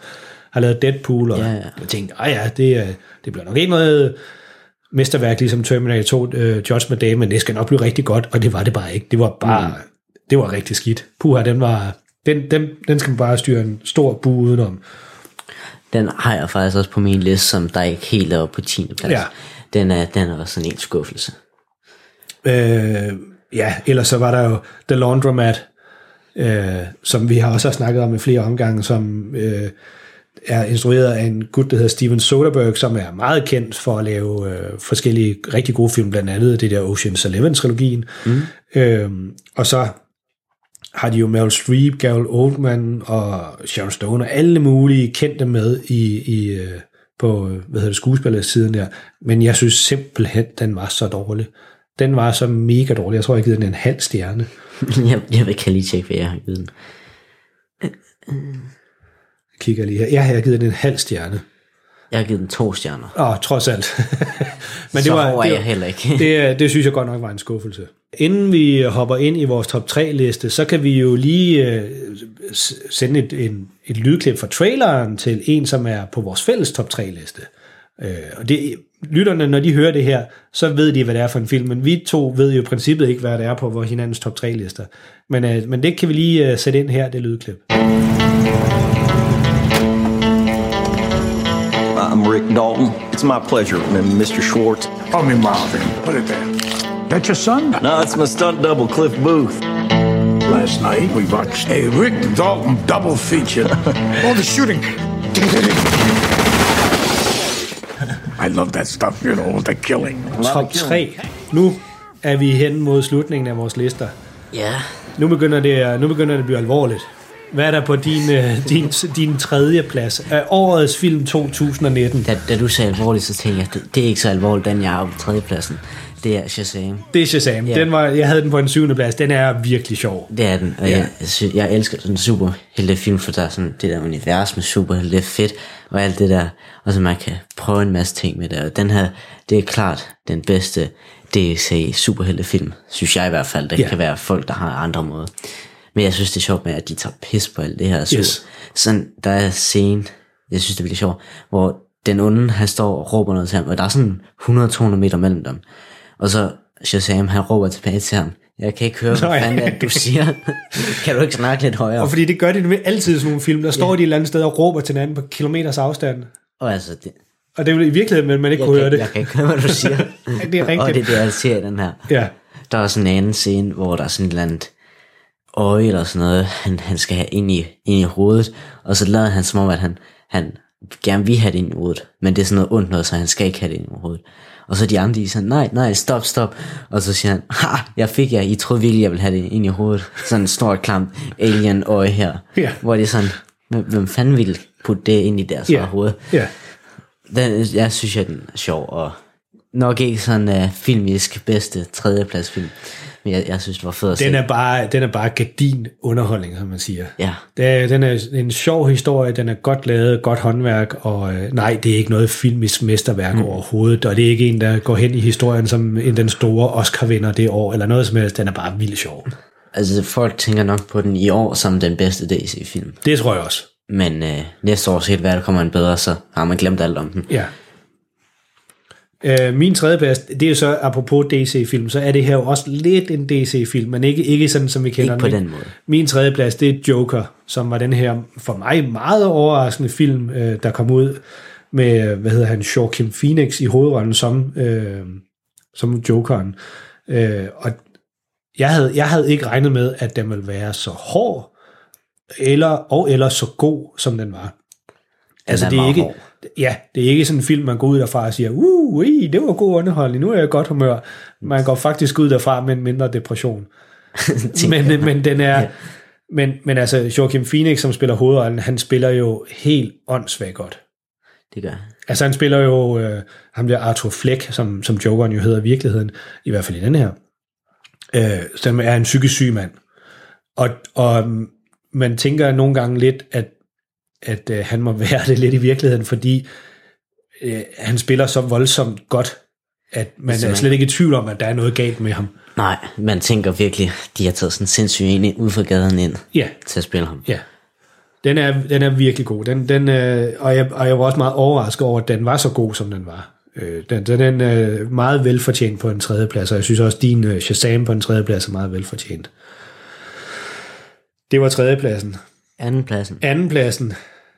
har lavet Deadpool, og Ja, ja. jeg tænkte, ej ja, det, er- det bliver nok ikke noget mesterværk, ligesom Terminator 2 uh, Judgment Day, men det skal nok blive rigtig godt, og det var det bare ikke. Det var bare, mm. det var rigtig skidt. Puha, den var, den, den, den skal man bare styre en stor bu udenom. Den har jeg faktisk også på min liste, som der ikke helt er oppe på 10. plads. Ja. Den er, den er også sådan en skuffelse. Øh, ja, ellers så var der jo The Laundromat, øh, som vi har også har snakket om i flere omgange, som øh, er instrueret af en gut, der hedder Steven Soderbergh, som er meget kendt for at lave øh, forskellige rigtig gode film, blandt andet det der Ocean's Eleven-trilogien. Mm. Øh, og så har de jo Meryl Streep, Gary Oldman og Sharon Stone og alle mulige kendte med i, i øh, på hvad hedder det, skuespillersiden der. Men jeg synes simpelthen, den var så dårlig. Den var så mega dårlig. Jeg tror, jeg har givet den en halv stjerne. jeg, jeg vil kan lige tjekke, hvad jeg har givet den. Jeg kigger lige her. Jeg har givet den en halv stjerne. Jeg har givet den to stjerner. Åh, trods alt. Men Så hård er det, jeg heller ikke. det, det synes jeg godt nok var en skuffelse. Inden vi hopper ind i vores top 3 liste, så kan vi jo lige øh, sende et, en, et lydklip fra traileren til en, som er på vores fælles top 3 liste. Øh, og det, lytterne, når de hører det her, så ved de, hvad det er for en film, men vi to ved jo i princippet ikke, hvad det er på vores hinandens top 3 lister. Men, øh, men det kan vi lige øh, sætte ind her, det lydklip. I'm Rick Dalton. It's my pleasure, Mr. Schwartz. Call me Marvin. Put it there. That your son? No, it's my stunt double, Cliff Booth. Last night we watched a Rick Dalton double feature. All the shooting. I love that stuff, you know, the killing. Top 3. Nu er vi hen mod slutningen af vores lister. Ja, Nu begynder det, nu begynder det at blive alvorligt. Hvad er der på din, øh, din, din tredje plads af årets film 2019? da, da du sagde alvorligt, så tænkte jeg, det, det er ikke så alvorligt, den jeg er på tredjepladsen. Det er Shazam. Det er Shazam. Ja. Den var, jeg havde den på en syvende plads. Den er virkelig sjov. Det er den, og Ja. jeg, jeg, elsker sådan en superheltefilm, for der er sådan det der univers med superhelte, det er fedt, og alt det der, og så man kan prøve en masse ting med det, og den her, det er klart den bedste DC superheltefilm, synes jeg i hvert fald, det Ja. kan være folk, der har andre måder. Men jeg synes, det er sjovt med, at de tager pis på alt det her. Så, Yes. Sådan, der er en scene, jeg synes, det er virkelig sjovt, hvor den onde, han står og råber noget til ham, og der er sådan 100-200 meter mellem dem. Og så Shazam, han råber tilbage til ham, jeg kan ikke høre, hvad Nå ja. fanden er det, du siger. kan du ikke snakke lidt højere? Og fordi det gør de med altid i sådan nogle film. Der står de et eller andet sted og råber til hinanden på kilometers afstand. Og altså, det, Og det er jo i virkeligheden, men man ikke jeg, kunne kan, høre det. jeg kan ikke høre, hvad du siger. Det er rigtigt. Og det er det, jeg ser i den her. Ja. Der er sådan en anden scene, hvor der er sådan et eller andet øje eller sådan noget, han, han skal have ind i, ind i hovedet, og så lader han som om, at han, han gerne vil have det ind i hovedet, men det er sådan noget ondt noget, så han skal ikke have det ind i hovedet. Og så de andre, de sådan, nej, nej, stop, stop. Og så siger han, ha, jeg fik jer, I troede virkelig, jeg ville have det ind i hovedet. Sådan en stort, klamt alien øje her. Ja. Hvor det er sådan, hvem, fanden ville putte det ind i deres Ja. hoved? Ja. Den, jeg synes, at den er sjov, og nok ikke sådan uh, filmisk bedste tredjepladsfilm. Men jeg, jeg synes, det var fedt at se. Den er bare, den er bare gardin underholdning, som man siger. Ja. Det er, den er en sjov historie, den er godt lavet, godt håndværk, og øh, nej, det er ikke noget filmisk mesterværk mm. overhovedet, og det er ikke en, der går hen i historien som en den store Oscar-vinder det år, eller noget som helst. Den er bare vildt sjov. Altså, folk tænker nok på den i år som den bedste DC-film. Det tror jeg også. Men øh, næste år, så helt hvad der kommer en bedre, så har man glemt alt om den. Ja. Øh, min tredje plads, det er jo så, apropos DC-film, så er det her jo også lidt en DC-film, men ikke, ikke sådan, som vi kender Ikke på den. den måde. Min tredje plads, det er Joker, som var den her, for mig, meget overraskende film, øh, der kom ud med, hvad hedder han, Joaquin Phoenix i hovedrollen som, øh, som Jokeren. Øh, og jeg havde, jeg havde ikke regnet med, at den ville være så hård, eller, og eller så god, som den var. Altså, er det er ikke, hård. Ja, det er ikke sådan en film, man går ud derfra og siger, uh, ui, det var god underholdning, nu er jeg i godt humør. Man går faktisk ud derfra med en mindre depression. men, men den er, men, men altså, Joachim Phoenix, som spiller hovedrollen, han spiller jo helt åndssvagt godt. Det gør. Altså, han spiller jo øh, ham der Arthur Fleck, som, som Jokeren jo hedder i virkeligheden, i hvert fald i den her, øh, som er en psykisk syg mand. Og, og mm, man tænker nogle gange lidt, at, at øh, han må være det lidt i virkeligheden, fordi øh, han spiller så voldsomt godt, at man er slet ikke i tvivl om, at der er noget galt med ham. Nej, man tænker virkelig, de har taget sådan sindssygt en ud fra gaden ind Ja, til at spille ham. ja. Den er, den er virkelig god. Den, den, øh, og, jeg, og jeg var også meget overrasket over, at den var så god, som den var. Øh, den, den er øh, meget velfortjent på en tredje plads, og jeg synes også, din øh, Shazam på en tredje plads er meget velfortjent. Det var tredje pladsen. Anden pladsen. Anden pladsen.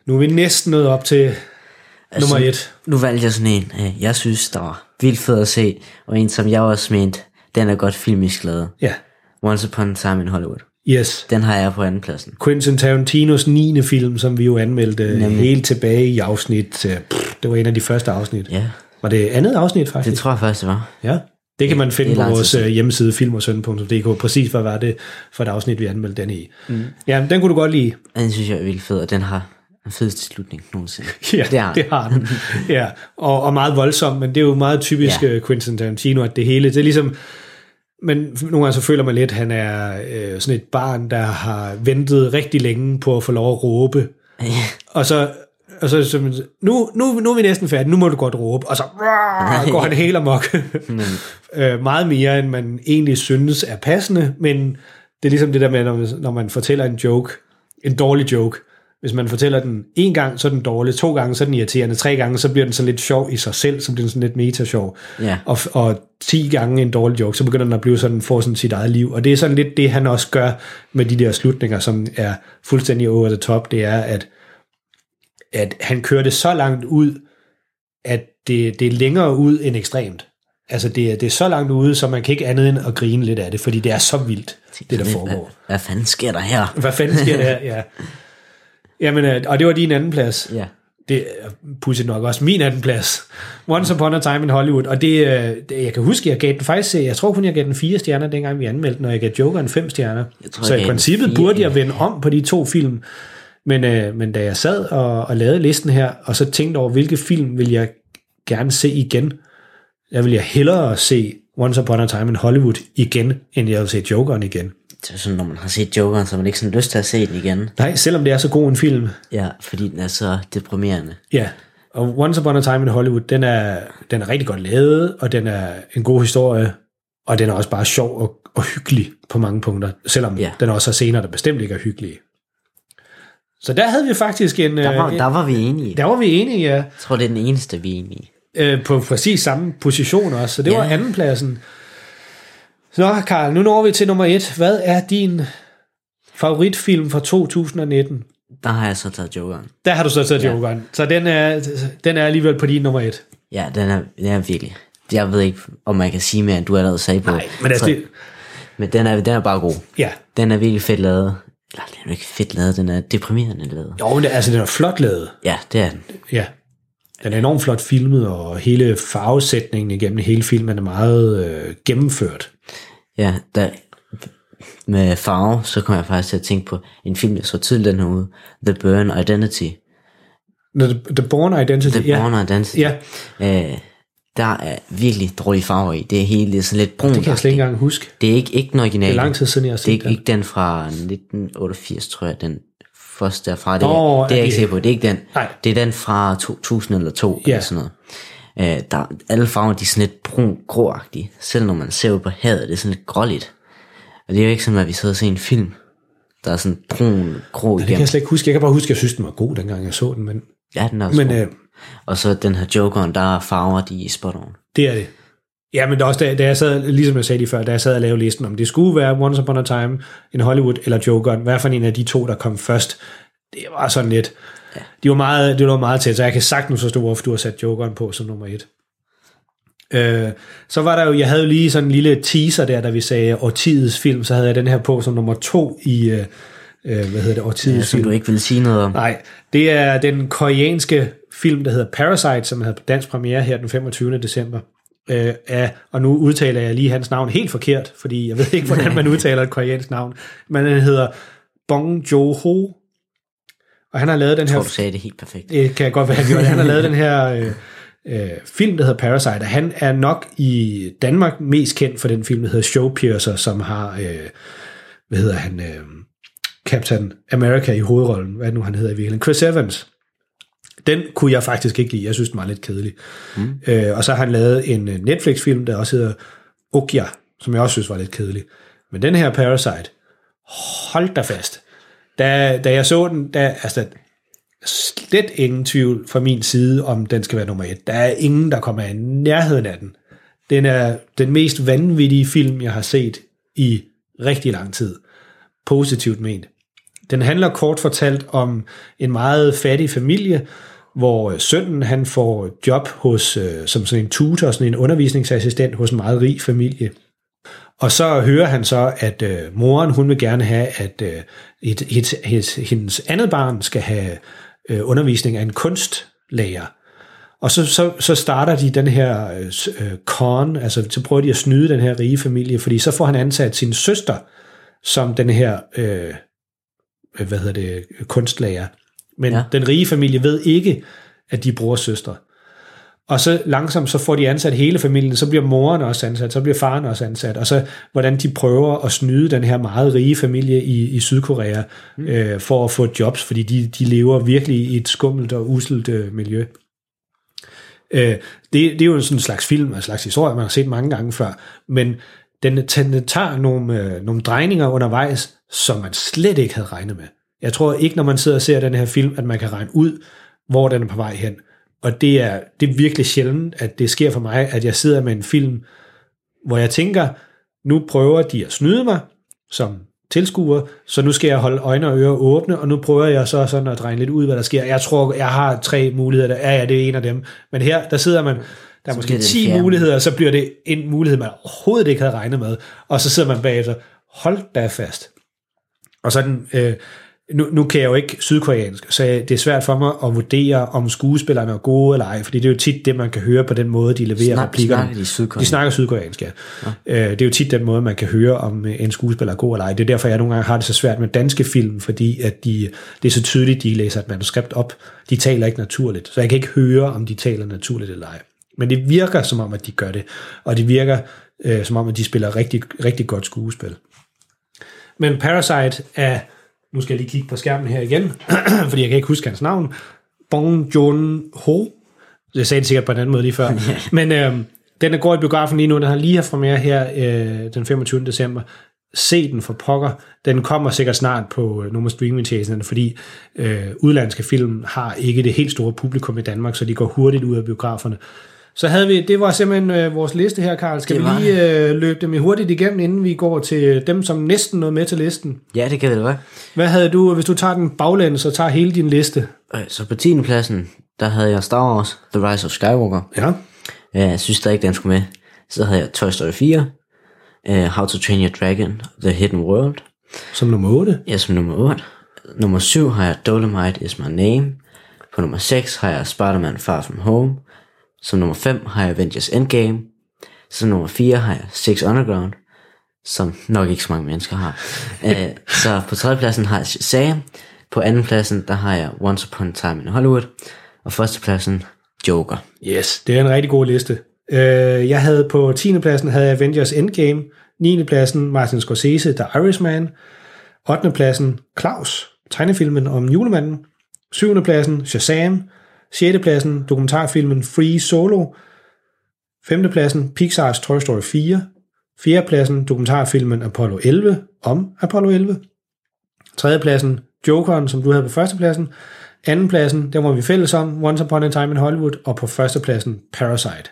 Nu er vi næsten nået op til altså, nummer et. Nu valgte jeg sådan en, øh, jeg synes, der var vildt fed at se, og en, som jeg også mente, den er godt filmisk lavet. Ja. Once Upon a Time in Hollywood. Yes. Den har jeg på anden pladsen. Quentin Tarantinos 9. film, som vi jo anmeldte Nemlig. helt tilbage i afsnit. øh, Pff, det var en af de første afsnit. Ja, Var det andet afsnit faktisk? det tror jeg faktisk, det var. Ja, det kan man finde det på vores øh, hjemmeside filmogsøn.dk. Præcis hvad var det for et afsnit, vi anmeldte den i. Mm. Ja, den kunne du godt lide. Den synes jeg er vildt fed, og den har den fedeste slutning nogensinde. Ja, det har det har den. ja, og, og meget voldsom, men det er jo meget typisk Ja. ja. Quentin Tarantino, at det hele, det er ligesom, men nogle gange så føler man lidt, at han er øh, sådan et barn, der har ventet rigtig længe på at få lov at råbe. Og så, og så, man, nu, nu, nu er vi næsten færdige, nu må du godt råbe. Og så rah, går han helt amok. øh, meget mere, end man egentlig synes er passende, men det er ligesom det der med, når man, når man fortæller en joke, en dårlig joke, hvis man fortæller den en gang, så er den dårlig, to gange, så er den irriterende, tre gange, så bliver den så lidt sjov i sig selv, så bliver den sådan lidt meta-sjov. Ja. Og, og 10 gange en dårlig joke, så begynder den at blive sådan, få sådan sit eget liv. Og det er sådan lidt det, han også gør med de der slutninger, som er fuldstændig over the top, det er, at, at han kører det så langt ud, at det, det er længere ud end ekstremt. Altså, det er, det er så langt ude, så man kan ikke andet end at grine lidt af det, fordi det er så vildt, det der Hvad, foregår. hvad fanden sker der her? Hvad fanden sker der? Ja. Jamen, øh, og det var din anden plads. Ja. Det er pudsigt nok også min anden plads. Once Upon a Time in Hollywood. Og det, øh, det jeg kan huske, jeg gav den faktisk, jeg tror kun, jeg gav den fire stjerner, dengang vi anmeldte den, og jeg gav Jokeren fem stjerner. Jeg tror, så jeg i princippet fire, burde jeg vende om på de to film. Men, øh, men da jeg sad og, og lavede listen her, og så tænkte over, hvilke film vil jeg gerne se igen, der vil jeg hellere se Once Upon a Time in Hollywood igen, end jeg vil se Jokeren igen. Det er sådan, når man har set Jokeren, så har man ikke sådan lyst til at se den igen. Nej, selvom det er så god en film, Ja, fordi den er så deprimerende. Ja, og Once Upon a Time in Hollywood, den er, den er rigtig godt lavet, og den er en god historie, og den er også bare sjov og, og hyggelig på mange punkter, selvom Ja. den også har scener, der bestemt ikke er hyggelige. Så der havde vi faktisk en... Der var, øh, der var vi enige. der var vi enige, ja, Jeg tror, det er den eneste, vi er enige øh, på præcis samme position også, så det Ja. var andenpladsen. Så Karl, nu når vi til nummer et. Hvad er din favoritfilm fra 2019? Der har jeg så taget Jokeren. Der har du så taget Ja. Jokeren, så den er, den er alligevel på din nummer et. Ja, den er, den er virkelig. Jeg ved ikke, om man kan sige mere, end du allerede sagde på. Nej, men altså, Så- det, men den er, den er bare god. ja, Den er virkelig fedt lavet. Eller, den er jo ikke fedt lavet, den er deprimerende lavet. Jo, men det, altså, den er flot lavet. Ja, det er den. Ja. Den er enormt flot filmet, og hele farvesætningen igennem hele filmen er meget øh, gennemført. Ja, der, med farve, så kommer jeg faktisk til at tænke på en film, jeg så tidligere den her uge. The Burn Identity. The, The Born Identity, The ja. Born Identity. Ja, Øh, der er virkelig dårlige farver i. Det er hele det er sådan lidt brun. det kan jeg slet ikke engang huske. Det er ikke, ikke den originale. Det er lang tid siden, jeg har Det er set ikke, den. ikke den fra 1988, tror jeg, den første derfra. Det, Nå, det er jeg ikke sikker på. Det er ikke den. Nej. Det er den fra 2000 eller 2 Ja. eller sådan noget. Øh, der, alle farver, de er sådan lidt brun gråagtige. Selv når man ser ud på havet, det er sådan lidt gråligt. Og det er jo ikke sådan, at vi sidder og ser en film, der er sådan brun grå Det kan jeg slet ikke huske. Jeg kan bare huske, at jeg synes, den var god, dengang jeg så den, men, Ja, den er også men men, øh, Og så den her Jokeren, der er farver, de spot on. det er det. Ja, men det er også da, da jeg sad, ligesom jeg sagde lige før, da jeg sad og lavede listen, om det skulle være Once Upon a Time in Hollywood eller Jokeren, hvad for en af de to, der kom først, det var sådan lidt, ja. de var meget, det var meget tæt, så jeg kan sagtens forstå, hvorfor du har sat Jokeren på som nummer et. Øh, så var der jo, jeg havde jo lige sådan en lille teaser der, da vi sagde årtidets film, så havde jeg den her på som nummer to i, øh, øh, hvad hedder det, årtidets Ja, som film. du ikke vil sige noget om. Nej, det er den koreanske film, der hedder Parasite, som havde dansk premiere her den 25. december. Øh, af, og nu udtaler jeg lige hans navn helt forkert, fordi jeg ved ikke, hvordan man udtaler et koreansk navn. Men han hedder Bong Joon-ho, og han har lavet den Jeg her... tror, du sagde det helt perfekt. Det kan jeg godt være, han gjorde. Han har lavet den her øh, øh, film, der hedder Parasite, og han er nok i Danmark mest kendt for den film, der hedder Showpiercer, som har, øh, hvad hedder han, øh, Captain America i hovedrollen, hvad nu han hedder i virkeligheden, Chris Evans. Den kunne jeg faktisk ikke lide, jeg synes den var lidt kedelig. Mm. Øh, og så har han lavet en øh, Netflix-film, der også hedder Okja, som jeg også synes var lidt kedelig. Men den her Parasite, hold da fast. Da, da jeg så den, der, altså, slet ingen tvivl fra min side, om den skal være nummer et. Der er ingen, der kommer i nærheden af den. Den er den mest vanvittige film, jeg har set i rigtig lang tid. Positivt ment. Den handler kort fortalt om en meget fattig familie, hvor øh, sønnen han får job hos, øh, som sådan en tutor, sådan en undervisningsassistent hos en meget rig familie. Og så hører han så, at øh, moren hun vil gerne have, at øh, et, et, et, hendes andet barn skal have øh, undervisning af en kunstlærer. Og så, så, så starter de den her øh, øh con, altså så prøver de at snyde den her rige familie, fordi så får han ansat sin søster som den her, øh, hvad hedder det, kunstlærer. Men Ja. den rige familie ved ikke, at de bruger søstre. Og så langsomt så får de ansat hele familien, så bliver moren også ansat, så bliver faren også ansat, og så hvordan de prøver at snyde den her meget rige familie i, i Sydkorea mm. øh, for at få jobs, fordi de, de lever virkelig i et skummelt og uselt øh, miljø. Øh, det, det er jo sådan en slags film, en slags historie, man har set mange gange før, men den, den tager nogle, øh, nogle drejninger undervejs, som man slet ikke havde regnet med. Jeg tror ikke, når man sidder og ser den her film, at man kan regne ud, hvor den er på vej hen. Og det er, det er virkelig sjældent, at det sker for mig, at jeg sidder med en film, hvor jeg tænker, nu prøver de at snyde mig som tilskuer, så nu skal jeg holde øjne og ører åbne, og nu prøver jeg så sådan at regne lidt ud, hvad der sker. Jeg tror, jeg har tre muligheder. Der. Ja, ja, det er en af dem. Men her, der sidder man, Der er måske bliver det 10 fjerde. muligheder, og så bliver det en mulighed, man overhovedet ikke havde regnet med. Og så sidder man bagefter, hold da fast. Og sådan, øh, nu, nu kan jeg jo ikke sydkoreansk, så det er svært for mig at vurdere, om skuespillerne er gode eller ej, fordi det er jo tit det, man kan høre på den måde, de leverer Snak- replikkerne. snakker de sydkoreansk? De snakker sydkoreansk, ja. ja. Øh, det er jo tit den måde, man kan høre, om øh, en skuespiller er god eller ej. Det er derfor, jeg nogle gange har det så svært med danske film, fordi at de, det er så tydeligt, de læser et manuskript op. De taler ikke naturligt, så jeg kan ikke høre, om de taler naturligt eller ej. Men det virker som om, at de gør det, og det virker øh, som om, at de spiller rigtig, rigtig godt skuespil. Men Parasite er, nu skal jeg lige kigge på skærmen her igen, fordi jeg kan ikke huske hans navn, Bong Joon-ho. Jeg sagde det sikkert på en anden måde lige før. Men øh, den er går i biografen lige nu, den har lige haft premiere her øh, den 25. december. Se den for pokker. Den kommer sikkert snart på øh, nogle af streamingtjenesterne, fordi øh, udlandske film har ikke det helt store publikum i Danmark, så de går hurtigt ud af biograferne. Så havde vi, det var simpelthen øh, vores liste her, Karl. Skal Det vi lige øh, løbe dem hurtigt igennem, inden vi går til dem, som næsten nåede med til listen? Ja, det kan det være. Hvad havde du, hvis du tager den baglæns og tager hele din liste? Øh, Så på 10. pladsen, der havde jeg Star Wars, The Rise of Skywalker. Ja. Jeg synes der ikke, den skulle med. Så havde jeg Toy Story 4, uh, How to Train Your Dragon, The Hidden World. Som nummer 8. Ja, som nummer 8. Nummer 7 har jeg Dolomite Is My Name. På nummer 6 har jeg Spider-Man Far From Home. Som nummer 5 har jeg Avengers Endgame. Som nummer 4 har jeg Six Underground. Som nok ikke så mange mennesker har. uh, så på tredje pladsen har jeg Shazam. På anden pladsen, der har jeg Once Upon a Time in Hollywood. Og første pladsen, Joker. Yes, det er en rigtig god liste. Øh, jeg havde på 10. pladsen havde jeg Avengers Endgame, 9. pladsen Martin Scorsese, The Irishman, 8. pladsen Klaus, tegnefilmen om julemanden, 7. pladsen Shazam, 6. pladsen dokumentarfilmen Free Solo, 5. pladsen Pixars Toy Story 4, 4. pladsen dokumentarfilmen Apollo 11 om Apollo 11, 3. pladsen Jokeren, som du havde på første pladsen, anden pladsen, den var vi fælles om, Once Upon a Time in Hollywood, og på første pladsen Parasite.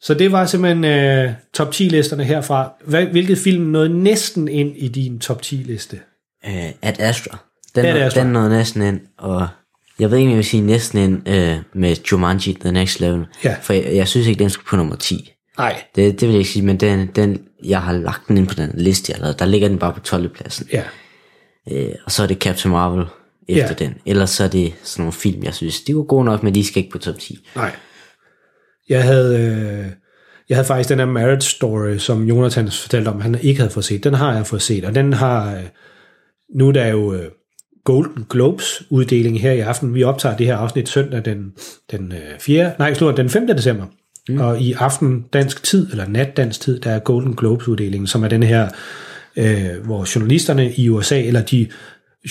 Så det var simpelthen øh, top 10 listerne herfra. Hvad, hvilket film nåede næsten ind i din top 10 liste? Uh, Ad Astra. Den, den, Astra. den nåede næsten ind, og jeg ved ikke, om jeg vil sige næsten ind uh, med Jumanji, The Next Level. Ja. For jeg, jeg synes ikke, den skulle på nummer 10. Nej, Det, det vil jeg ikke sige, men den, den, jeg har lagt den ind på den liste, jeg lavet. Der ligger den bare på 12. pladsen. ja. Uh, og så er det Captain Marvel efter Ja. den. Ellers så er det sådan nogle film, jeg synes, de var gode nok, men de skal ikke på top 10. Nej. Jeg havde, øh, jeg havde faktisk den her Marriage Story, som Jonathan fortalte om, han ikke havde fået set. Den har jeg fået set, og den har... Øh, nu er der jo øh, Golden Globes uddeling her i aften. Vi optager det her afsnit søndag den, den øh, 4. Nej, slut, den 5. december. Mm. Og i aften dansk tid, eller nat dansk tid, der er Golden Globes uddelingen, som er den her, øh, hvor journalisterne i USA, eller de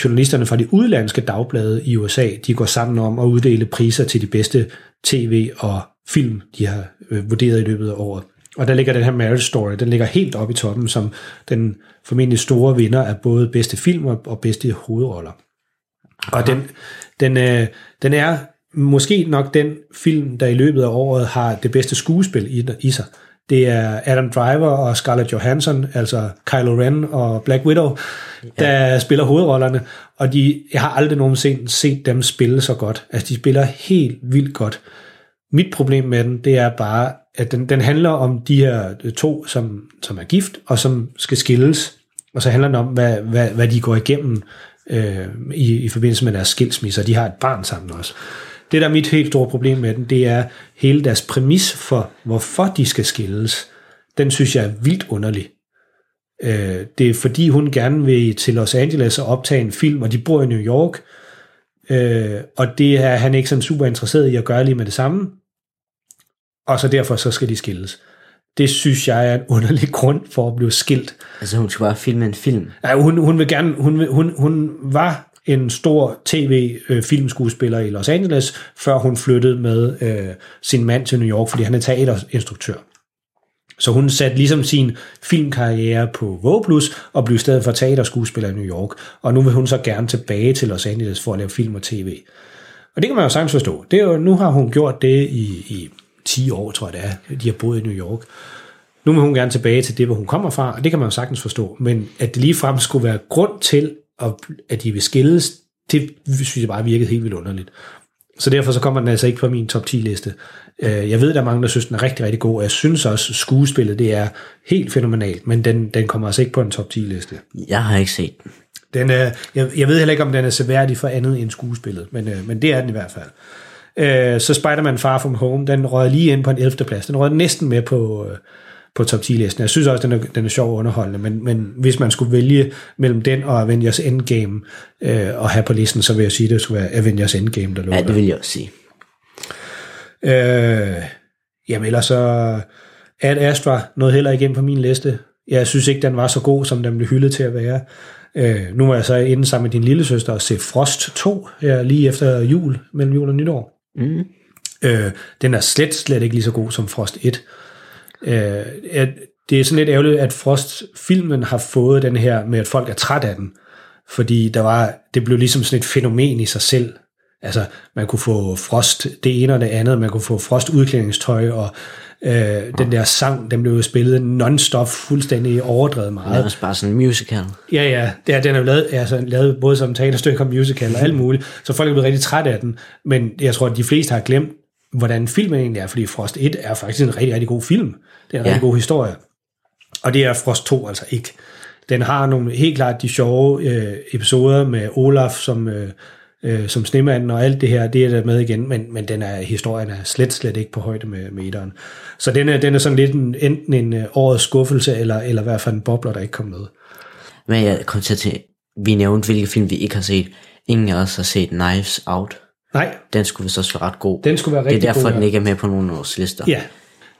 journalisterne fra de udlandske dagblade i USA, de går sammen om at uddele priser til de bedste tv og film, de har øh, vurderet i løbet af året. Og der ligger den her Marriage Story, den ligger helt oppe i toppen som den formentlig store vinder af både bedste film og bedste hovedroller. Og den, den, øh, den er måske nok den film, der i løbet af året har det bedste skuespil i, i sig. Det er Adam Driver og Scarlett Johansson, altså Kylo Ren og Black Widow, der ja. spiller hovedrollerne. Og de, jeg har aldrig nogensinde set dem spille så godt. Altså, de spiller helt vildt godt. Mit problem med den, det er bare, at den, den handler om de her to, som, som er gift, og som skal skilles. Og så handler den om, hvad, hvad, hvad de går igennem øh, i, i forbindelse med deres skilsmisse, og de har et barn sammen også. Det, der er mit helt store problem med den, det er hele deres præmis for, hvorfor de skal skilles. Den synes jeg er vildt underlig. Øh, det er fordi, hun gerne vil til Los Angeles og optage en film, og de bor i New York, øh, og det er han ikke sådan super interesseret i at gøre lige med det samme, og så derfor så skal de skilles. Det synes jeg er en underlig grund for at blive skilt. Altså hun skal bare filme en film. Ja, hun, hun vil gerne, hun, hun, hun var en stor tv-filmskuespiller i Los Angeles, før hun flyttede med øh, sin mand til New York, fordi han er teaterinstruktør. Så hun satte ligesom sin filmkarriere på Vogue Plus og blev i stedet for teaterskuespiller i New York. Og nu vil hun så gerne tilbage til Los Angeles for at lave film og tv. Og det kan man jo sagtens forstå. Det er jo, nu har hun gjort det i, i 10 år, tror jeg det er. De har boet i New York. Nu vil hun gerne tilbage til det, hvor hun kommer fra, og det kan man jo sagtens forstå. Men at det ligefrem skulle være grund til, at, at de vil skilles, det synes jeg bare virkede helt vildt underligt. Så derfor så kommer den altså ikke på min top 10 liste. Øh, Jeg ved, der er mange, der synes, den er rigtig, rigtig god. og Jeg synes også, skuespillet det er helt fænomenalt, men den, den kommer altså ikke på en top 10 liste. Jeg har ikke set den. Er, jeg, jeg ved heller ikke, om den er seværdig for andet end skuespillet, men, øh, men det er den i hvert fald. Øh, så Spider-Man Far From Home, den røg lige ind på en 11. plads. Den røg næsten med på, øh, på top 10-listen. Jeg synes også, den er, den er sjov og underholdende, men, men hvis man skulle vælge mellem den og Avengers Endgame øh, og have på listen, så vil jeg sige, at det skulle være Avengers Endgame, der lå Ja, det vil jeg også sige. Øh, jamen ellers så... Ad Astra nåede heller ikke ind på min liste. Jeg synes ikke, den var så god, som den blev hyldet til at være. Øh, nu var jeg så inde sammen med din lille søster og se Frost 2 her lige efter jul, mellem jul og nytår. Mm. Øh, den er slet, slet ikke lige så god som Frost 1. Øh, at det er sådan lidt ærgerligt, at Frost-filmen har fået den her med, at folk er træt af den. Fordi der var, det blev ligesom sådan et fænomen i sig selv. Altså, man kunne få Frost det ene og det andet, man kunne få Frost udklædningstøj, og øh, den der sang, den blev jo spillet non-stop, fuldstændig overdrevet Det meget. er også bare sådan en musical. Ja, ja, det er, den er jo lavet, altså, lavet både som teaterstykke og musical og alt muligt, så folk er blevet rigtig trætte af den, men jeg tror, at de fleste har glemt, hvordan filmen egentlig er, fordi Frost 1 er faktisk en rigtig, rigtig god film. Det er en Ja. rigtig god historie. Og det er Frost 2 altså ikke. Den har nogle helt klart de sjove øh, episoder med Olaf som, øh, øh, som snemanden og alt det her, det er der med igen, men, men den er, historien er slet, slet ikke på højde med, med etteren. Så den er, den er sådan lidt en, enten en øh, årets skuffelse, eller, eller i hvert fald en bobler, der ikke kom med. Men jeg kom til vi nævnte, hvilke film vi ikke har set. Ingen af os har set Knives Out. Nej, Den skulle vist også være ret god. Den skulle være Det er rigtig derfor, god, den ja. ikke er med på nogen af vores lister. Ja,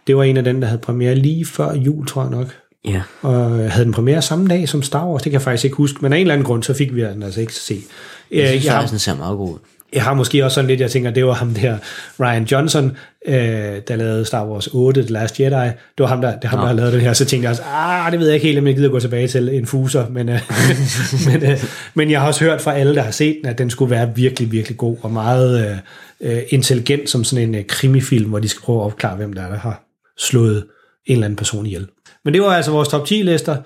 det var en af dem, der havde premiere lige før jul, tror jeg nok. Ja. Og havde den premiere samme dag som Star Wars, det kan jeg faktisk ikke huske, men af en eller anden grund, så fik vi den altså ikke se. Jeg Jeg, synes jeg, faktisk, har, den ser meget god ud. jeg har måske også sådan lidt, jeg tænker, det var ham der, Ryan Johnson, øh, der lavede Star Wars 8, The Last Jedi. Det var ham, der, det ham, der har lavet den her. Så tænkte jeg også, ah, det ved jeg ikke helt, om jeg gider gå tilbage til en fuser. Men, øh, men, øh, men jeg har også hørt fra alle, der har set den, at den skulle være virkelig, virkelig god og meget øh, øh, intelligent som sådan en øh, krimifilm, hvor de skal prøve at opklare, hvem der er, der har slået en eller anden person ihjel. Men det var altså vores top 10 lister.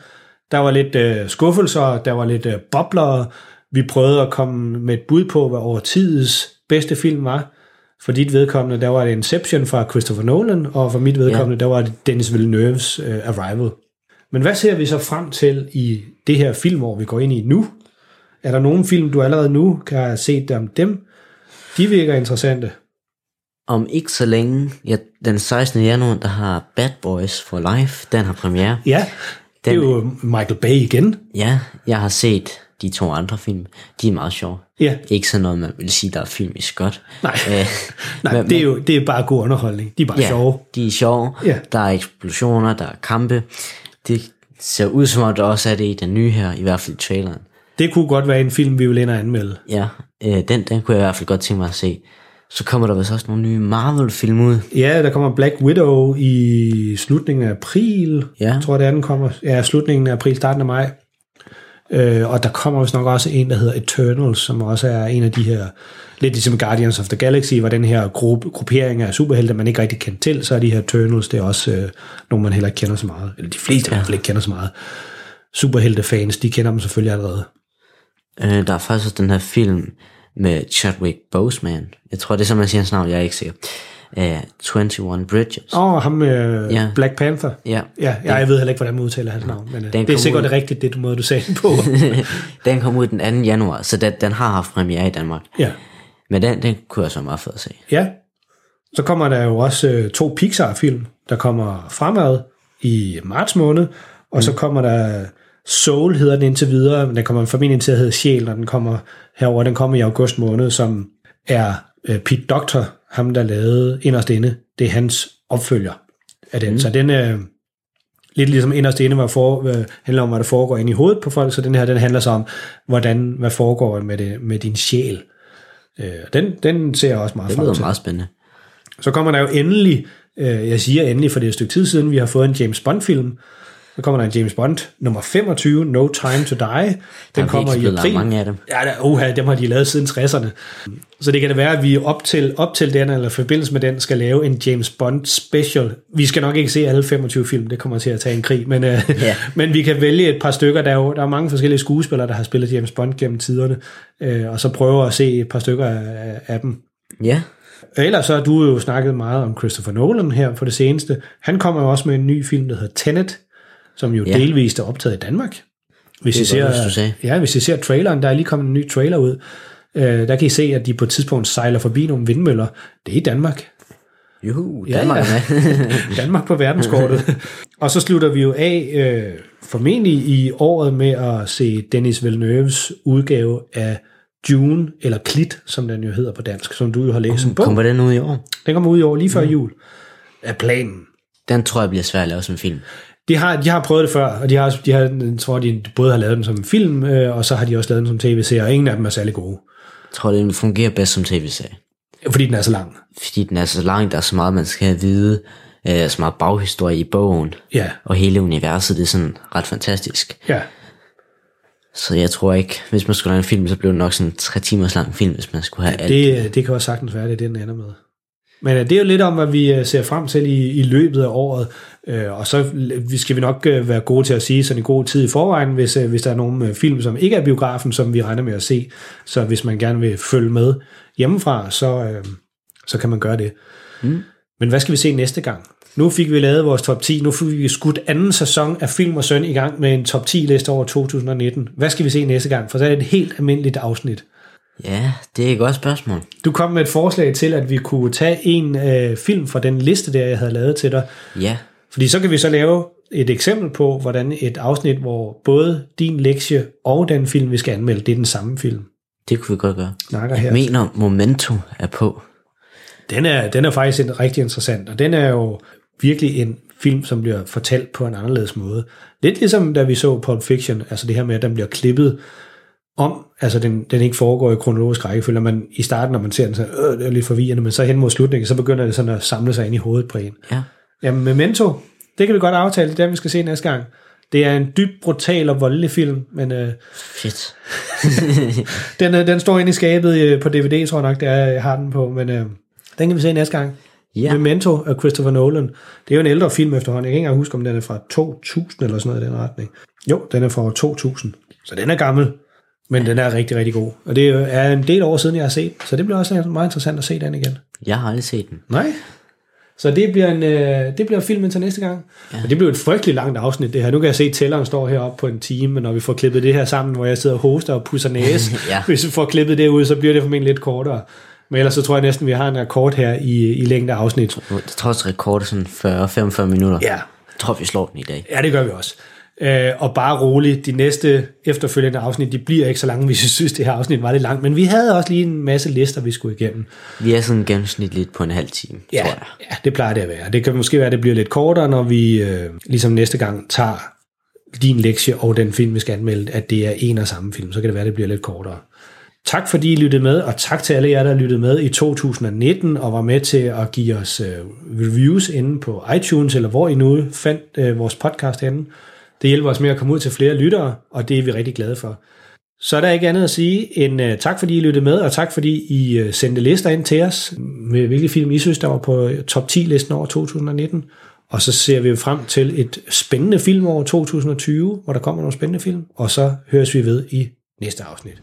Der var lidt øh, skuffelser, der var lidt øh, bobler. Vi prøvede at komme med et bud på, hvad over tidens bedste film var. For dit vedkommende, der var det Inception fra Christopher Nolan, og for mit vedkommende, ja. der var det Dennis Villeneuves øh, Arrival. Men hvad ser vi så frem til i det her filmår, vi går ind i nu? Er der nogen film, du allerede nu kan have set om dem? De virker interessante. Om ikke så længe, ja, den 16. januar, der har Bad Boys for Life, den har premiere. Ja, det er jo Michael Bay igen. Ja, jeg har set de to andre film. De er meget sjove. Ja. Ikke sådan noget, man vil sige, der er filmisk godt. Nej, Øh, Nej men- det, er jo, det er bare god underholdning. De er bare ja, sjove. de er sjove. Ja. Der er eksplosioner, der er kampe. Det ser ud som om, der også er det i den nye her, i hvert fald i traileren. Det kunne godt være en film, vi vil ind og anmelde. Ja, øh, den, den kunne jeg i hvert fald godt tænke mig at se. Så kommer der vist også nogle nye Marvel-film ud. Ja, der kommer Black Widow i slutningen af april. Ja. Jeg tror, det er, den kommer. Ja, slutningen af april, starten af maj. Øh, og der kommer vist nok også en, der hedder Eternals, som også er en af de her, lidt ligesom Guardians of the Galaxy, hvor den her gruppe, gruppering af superhelte, man ikke rigtig kendt til, så er de her Eternals, det er også øh, nogle, man heller ikke kender så meget. Eller de fleste ja. i hvert fald ikke kender så meget. Superhelte-fans, de kender dem selvfølgelig allerede. Øh, der er faktisk også den her film med Chadwick Boseman. Jeg tror, det er sådan, man siger hans navn, jeg er ikke sikker. Uh, 21 Bridges. Åh, oh, ham med Ja. Black Panther. Ja. Ja, jeg, jeg ved heller ikke, hvordan man udtaler hans navn, men Den det er sikkert ud- det rigtigt, det du måde, du sagde den på. den kom ud den 2. januar, så den, den har haft premiere i Danmark. ja. Men den, den kunne jeg så meget fed at se. Ja. Så kommer der jo også øh, to Pixar-film, der kommer fremad i marts måned, og mm. så kommer der Soul, hedder den indtil videre, men den kommer formentlig til at hedde Sjæl, når den kommer herover. Den kommer i august måned, som er øh, Pete Doctor, ham der lavede Inderst Inde. Det er hans opfølger af den. Mm. Så den er lidt ligesom Inderst Inde, hvor for, øh, handler om, hvad der foregår inde i hovedet på folk, så den her, den handler så om, hvordan, hvad foregår med, det, med din sjæl. Øh, den, den ser jeg også meget Det frem lyder til. meget spændende. Så kommer der jo endelig, øh, jeg siger endelig, for det er et stykke tid siden, vi har fået en James Bond-film. Så kommer der en James Bond, nummer 25, No Time to Die. Den Der er kommer i april. mange af dem. Ja, der, uha, dem har de lavet siden 60'erne. Så det kan det være, at vi op til, op til den, eller forbindelse med den, skal lave en James Bond special. Vi skal nok ikke se alle 25 film, det kommer til at tage en krig, men, øh, Ja. men vi kan vælge et par stykker. Der er jo der er mange forskellige skuespillere, der har spillet James Bond gennem tiderne, øh, og så prøve at se et par stykker af, af dem. Ja, Ellers så har du jo snakket meget om Christopher Nolan her på det seneste. Han kommer jo også med en ny film, der hedder Tenet, som jo Ja. ja. delvist er optaget i Danmark. Hvis Det I er godt, ser, hvis du. Ja, hvis I ser traileren, der er lige kommet en ny trailer ud. Øh, der kan I se, at de på et tidspunkt sejler forbi nogle vindmøller. Det er i Danmark. juhu, Ja, Danmark ja. med. Danmark på verdenskortet. og så slutter vi jo af øh, formentlig i året med at se Dennis Villeneuves udgave af Dune, eller Klit, som den jo hedder på dansk, som du jo har læst en bog. Kommer den ud i år? Den kommer ud i år lige før jul. Er planen. Den tror jeg bliver svær at lave som film. De har, de har prøvet det før, og de har, de har, jeg tror, de både har lavet den som en film, øh, og så har de også lavet den som tv-serie, og ingen af dem er særlig gode. Jeg tror, den fungerer bedst som tv-serie. Fordi den er så lang. Fordi den er så lang, der er så meget, man skal have vide. Øh, så meget baghistorie i bogen. Ja, Og hele universet, det er sådan ret fantastisk. ja. Så jeg tror ikke, hvis man skulle lave en film, så blev det nok sådan en tre timers lang film, hvis man skulle have alt. Det, øh, det kan også sagtens være, det er det, den ender med. Men øh, det er jo lidt om, hvad vi øh, ser frem til i, i løbet af året, og så skal vi nok øh, være gode til at sige sådan en god tid i forvejen, hvis, øh, hvis der er nogle øh, film, som ikke er biografen, som vi regner med at se. Så hvis man gerne vil følge med hjemmefra, så, øh, så kan man gøre det. Mm. Men hvad skal vi se næste gang? Nu fik vi lavet vores top 10. Nu fik vi skudt anden sæson af Film og Søn i gang med en top 10 liste over 2019. Hvad skal vi se næste gang? For så er det et helt almindeligt afsnit. Ja, det er et godt spørgsmål. Du kom med et forslag til, at vi kunne tage en øh, film fra den liste, der jeg havde lavet til dig. Ja, Fordi så kan vi så lave et eksempel på, hvordan et afsnit, hvor både din lektie og den film, vi skal anmelde, det er den samme film. det kunne vi godt gøre. Snakker Jeg her. mener, Momento er på. Den er, den er faktisk en, rigtig interessant, og den er jo virkelig en film, som bliver fortalt på en anderledes måde. Lidt ligesom da vi så Pulp Fiction, altså det her med, at den bliver klippet om, altså den, den ikke foregår i kronologisk rækkefølge, man i starten, når man ser den, så øh, det er lidt forvirrende, men så hen mod slutningen, så begynder det sådan at samle sig ind i hovedet på en. Ja. Jamen, Memento, det kan vi godt aftale, det er den, vi skal se næste gang. Det er en dybt brutal og voldelig film, men øh, Fedt. den, øh, den står inde i skabet øh, på DVD, tror jeg nok, det er, jeg har den på, men øh, den kan vi se næste gang. Ja. Memento af Christopher Nolan. Det er jo en ældre film efterhånden. Jeg kan ikke engang huske, om den er fra 2000 eller sådan noget i den retning. Jo, den er fra 2000. Så den er gammel, men den er rigtig, rigtig god. Og det er en del år siden, jeg har set, så det bliver også meget interessant at se den igen. Jeg har aldrig set den. Nej. Så det bliver, en, øh, det bliver filmen til næste gang. Ja. Og det bliver et frygteligt langt afsnit, det her. Nu kan jeg se, at tælleren står heroppe på en time, når vi får klippet det her sammen, hvor jeg sidder og hoster og pusser næse, Ja. hvis vi får klippet det ud, så bliver det formentlig lidt kortere. Men ellers så tror jeg næsten, vi har en rekord her i, i længde af afsnit. Jeg tror også, rekord er sådan 40-45 minutter. Ja. Jeg tror, vi slår den i dag. Ja, det gør vi også. Øh, og bare roligt, de næste efterfølgende afsnit, de bliver ikke så lange, hvis I synes, det her afsnit var lidt langt. Men vi havde også lige en masse lister, vi skulle igennem. Vi er sådan gennemsnitligt på en halv time, Ja, tror jeg. ja, det plejer det at være. Det kan måske være, at det bliver lidt kortere, når vi øh, ligesom næste gang tager din lektie og den film, vi skal anmelde, at det er en og samme film. Så kan det være, at det bliver lidt kortere. Tak fordi I lyttede med, og tak til alle jer, der lyttede med i 2019 og var med til at give os øh, reviews inde på iTunes, eller hvor I nu fandt øh, vores podcast henne. Det hjælper os med at komme ud til flere lyttere, og det er vi rigtig glade for. Så er der ikke andet at sige end øh, tak, fordi I lyttede med, og tak, fordi I øh, sendte lister ind til os, med hvilke film I synes, der var på øh, top 10-listen over 2019. Og så ser vi frem til et spændende film over 2020, hvor der kommer nogle spændende film, og så høres vi ved i næste afsnit.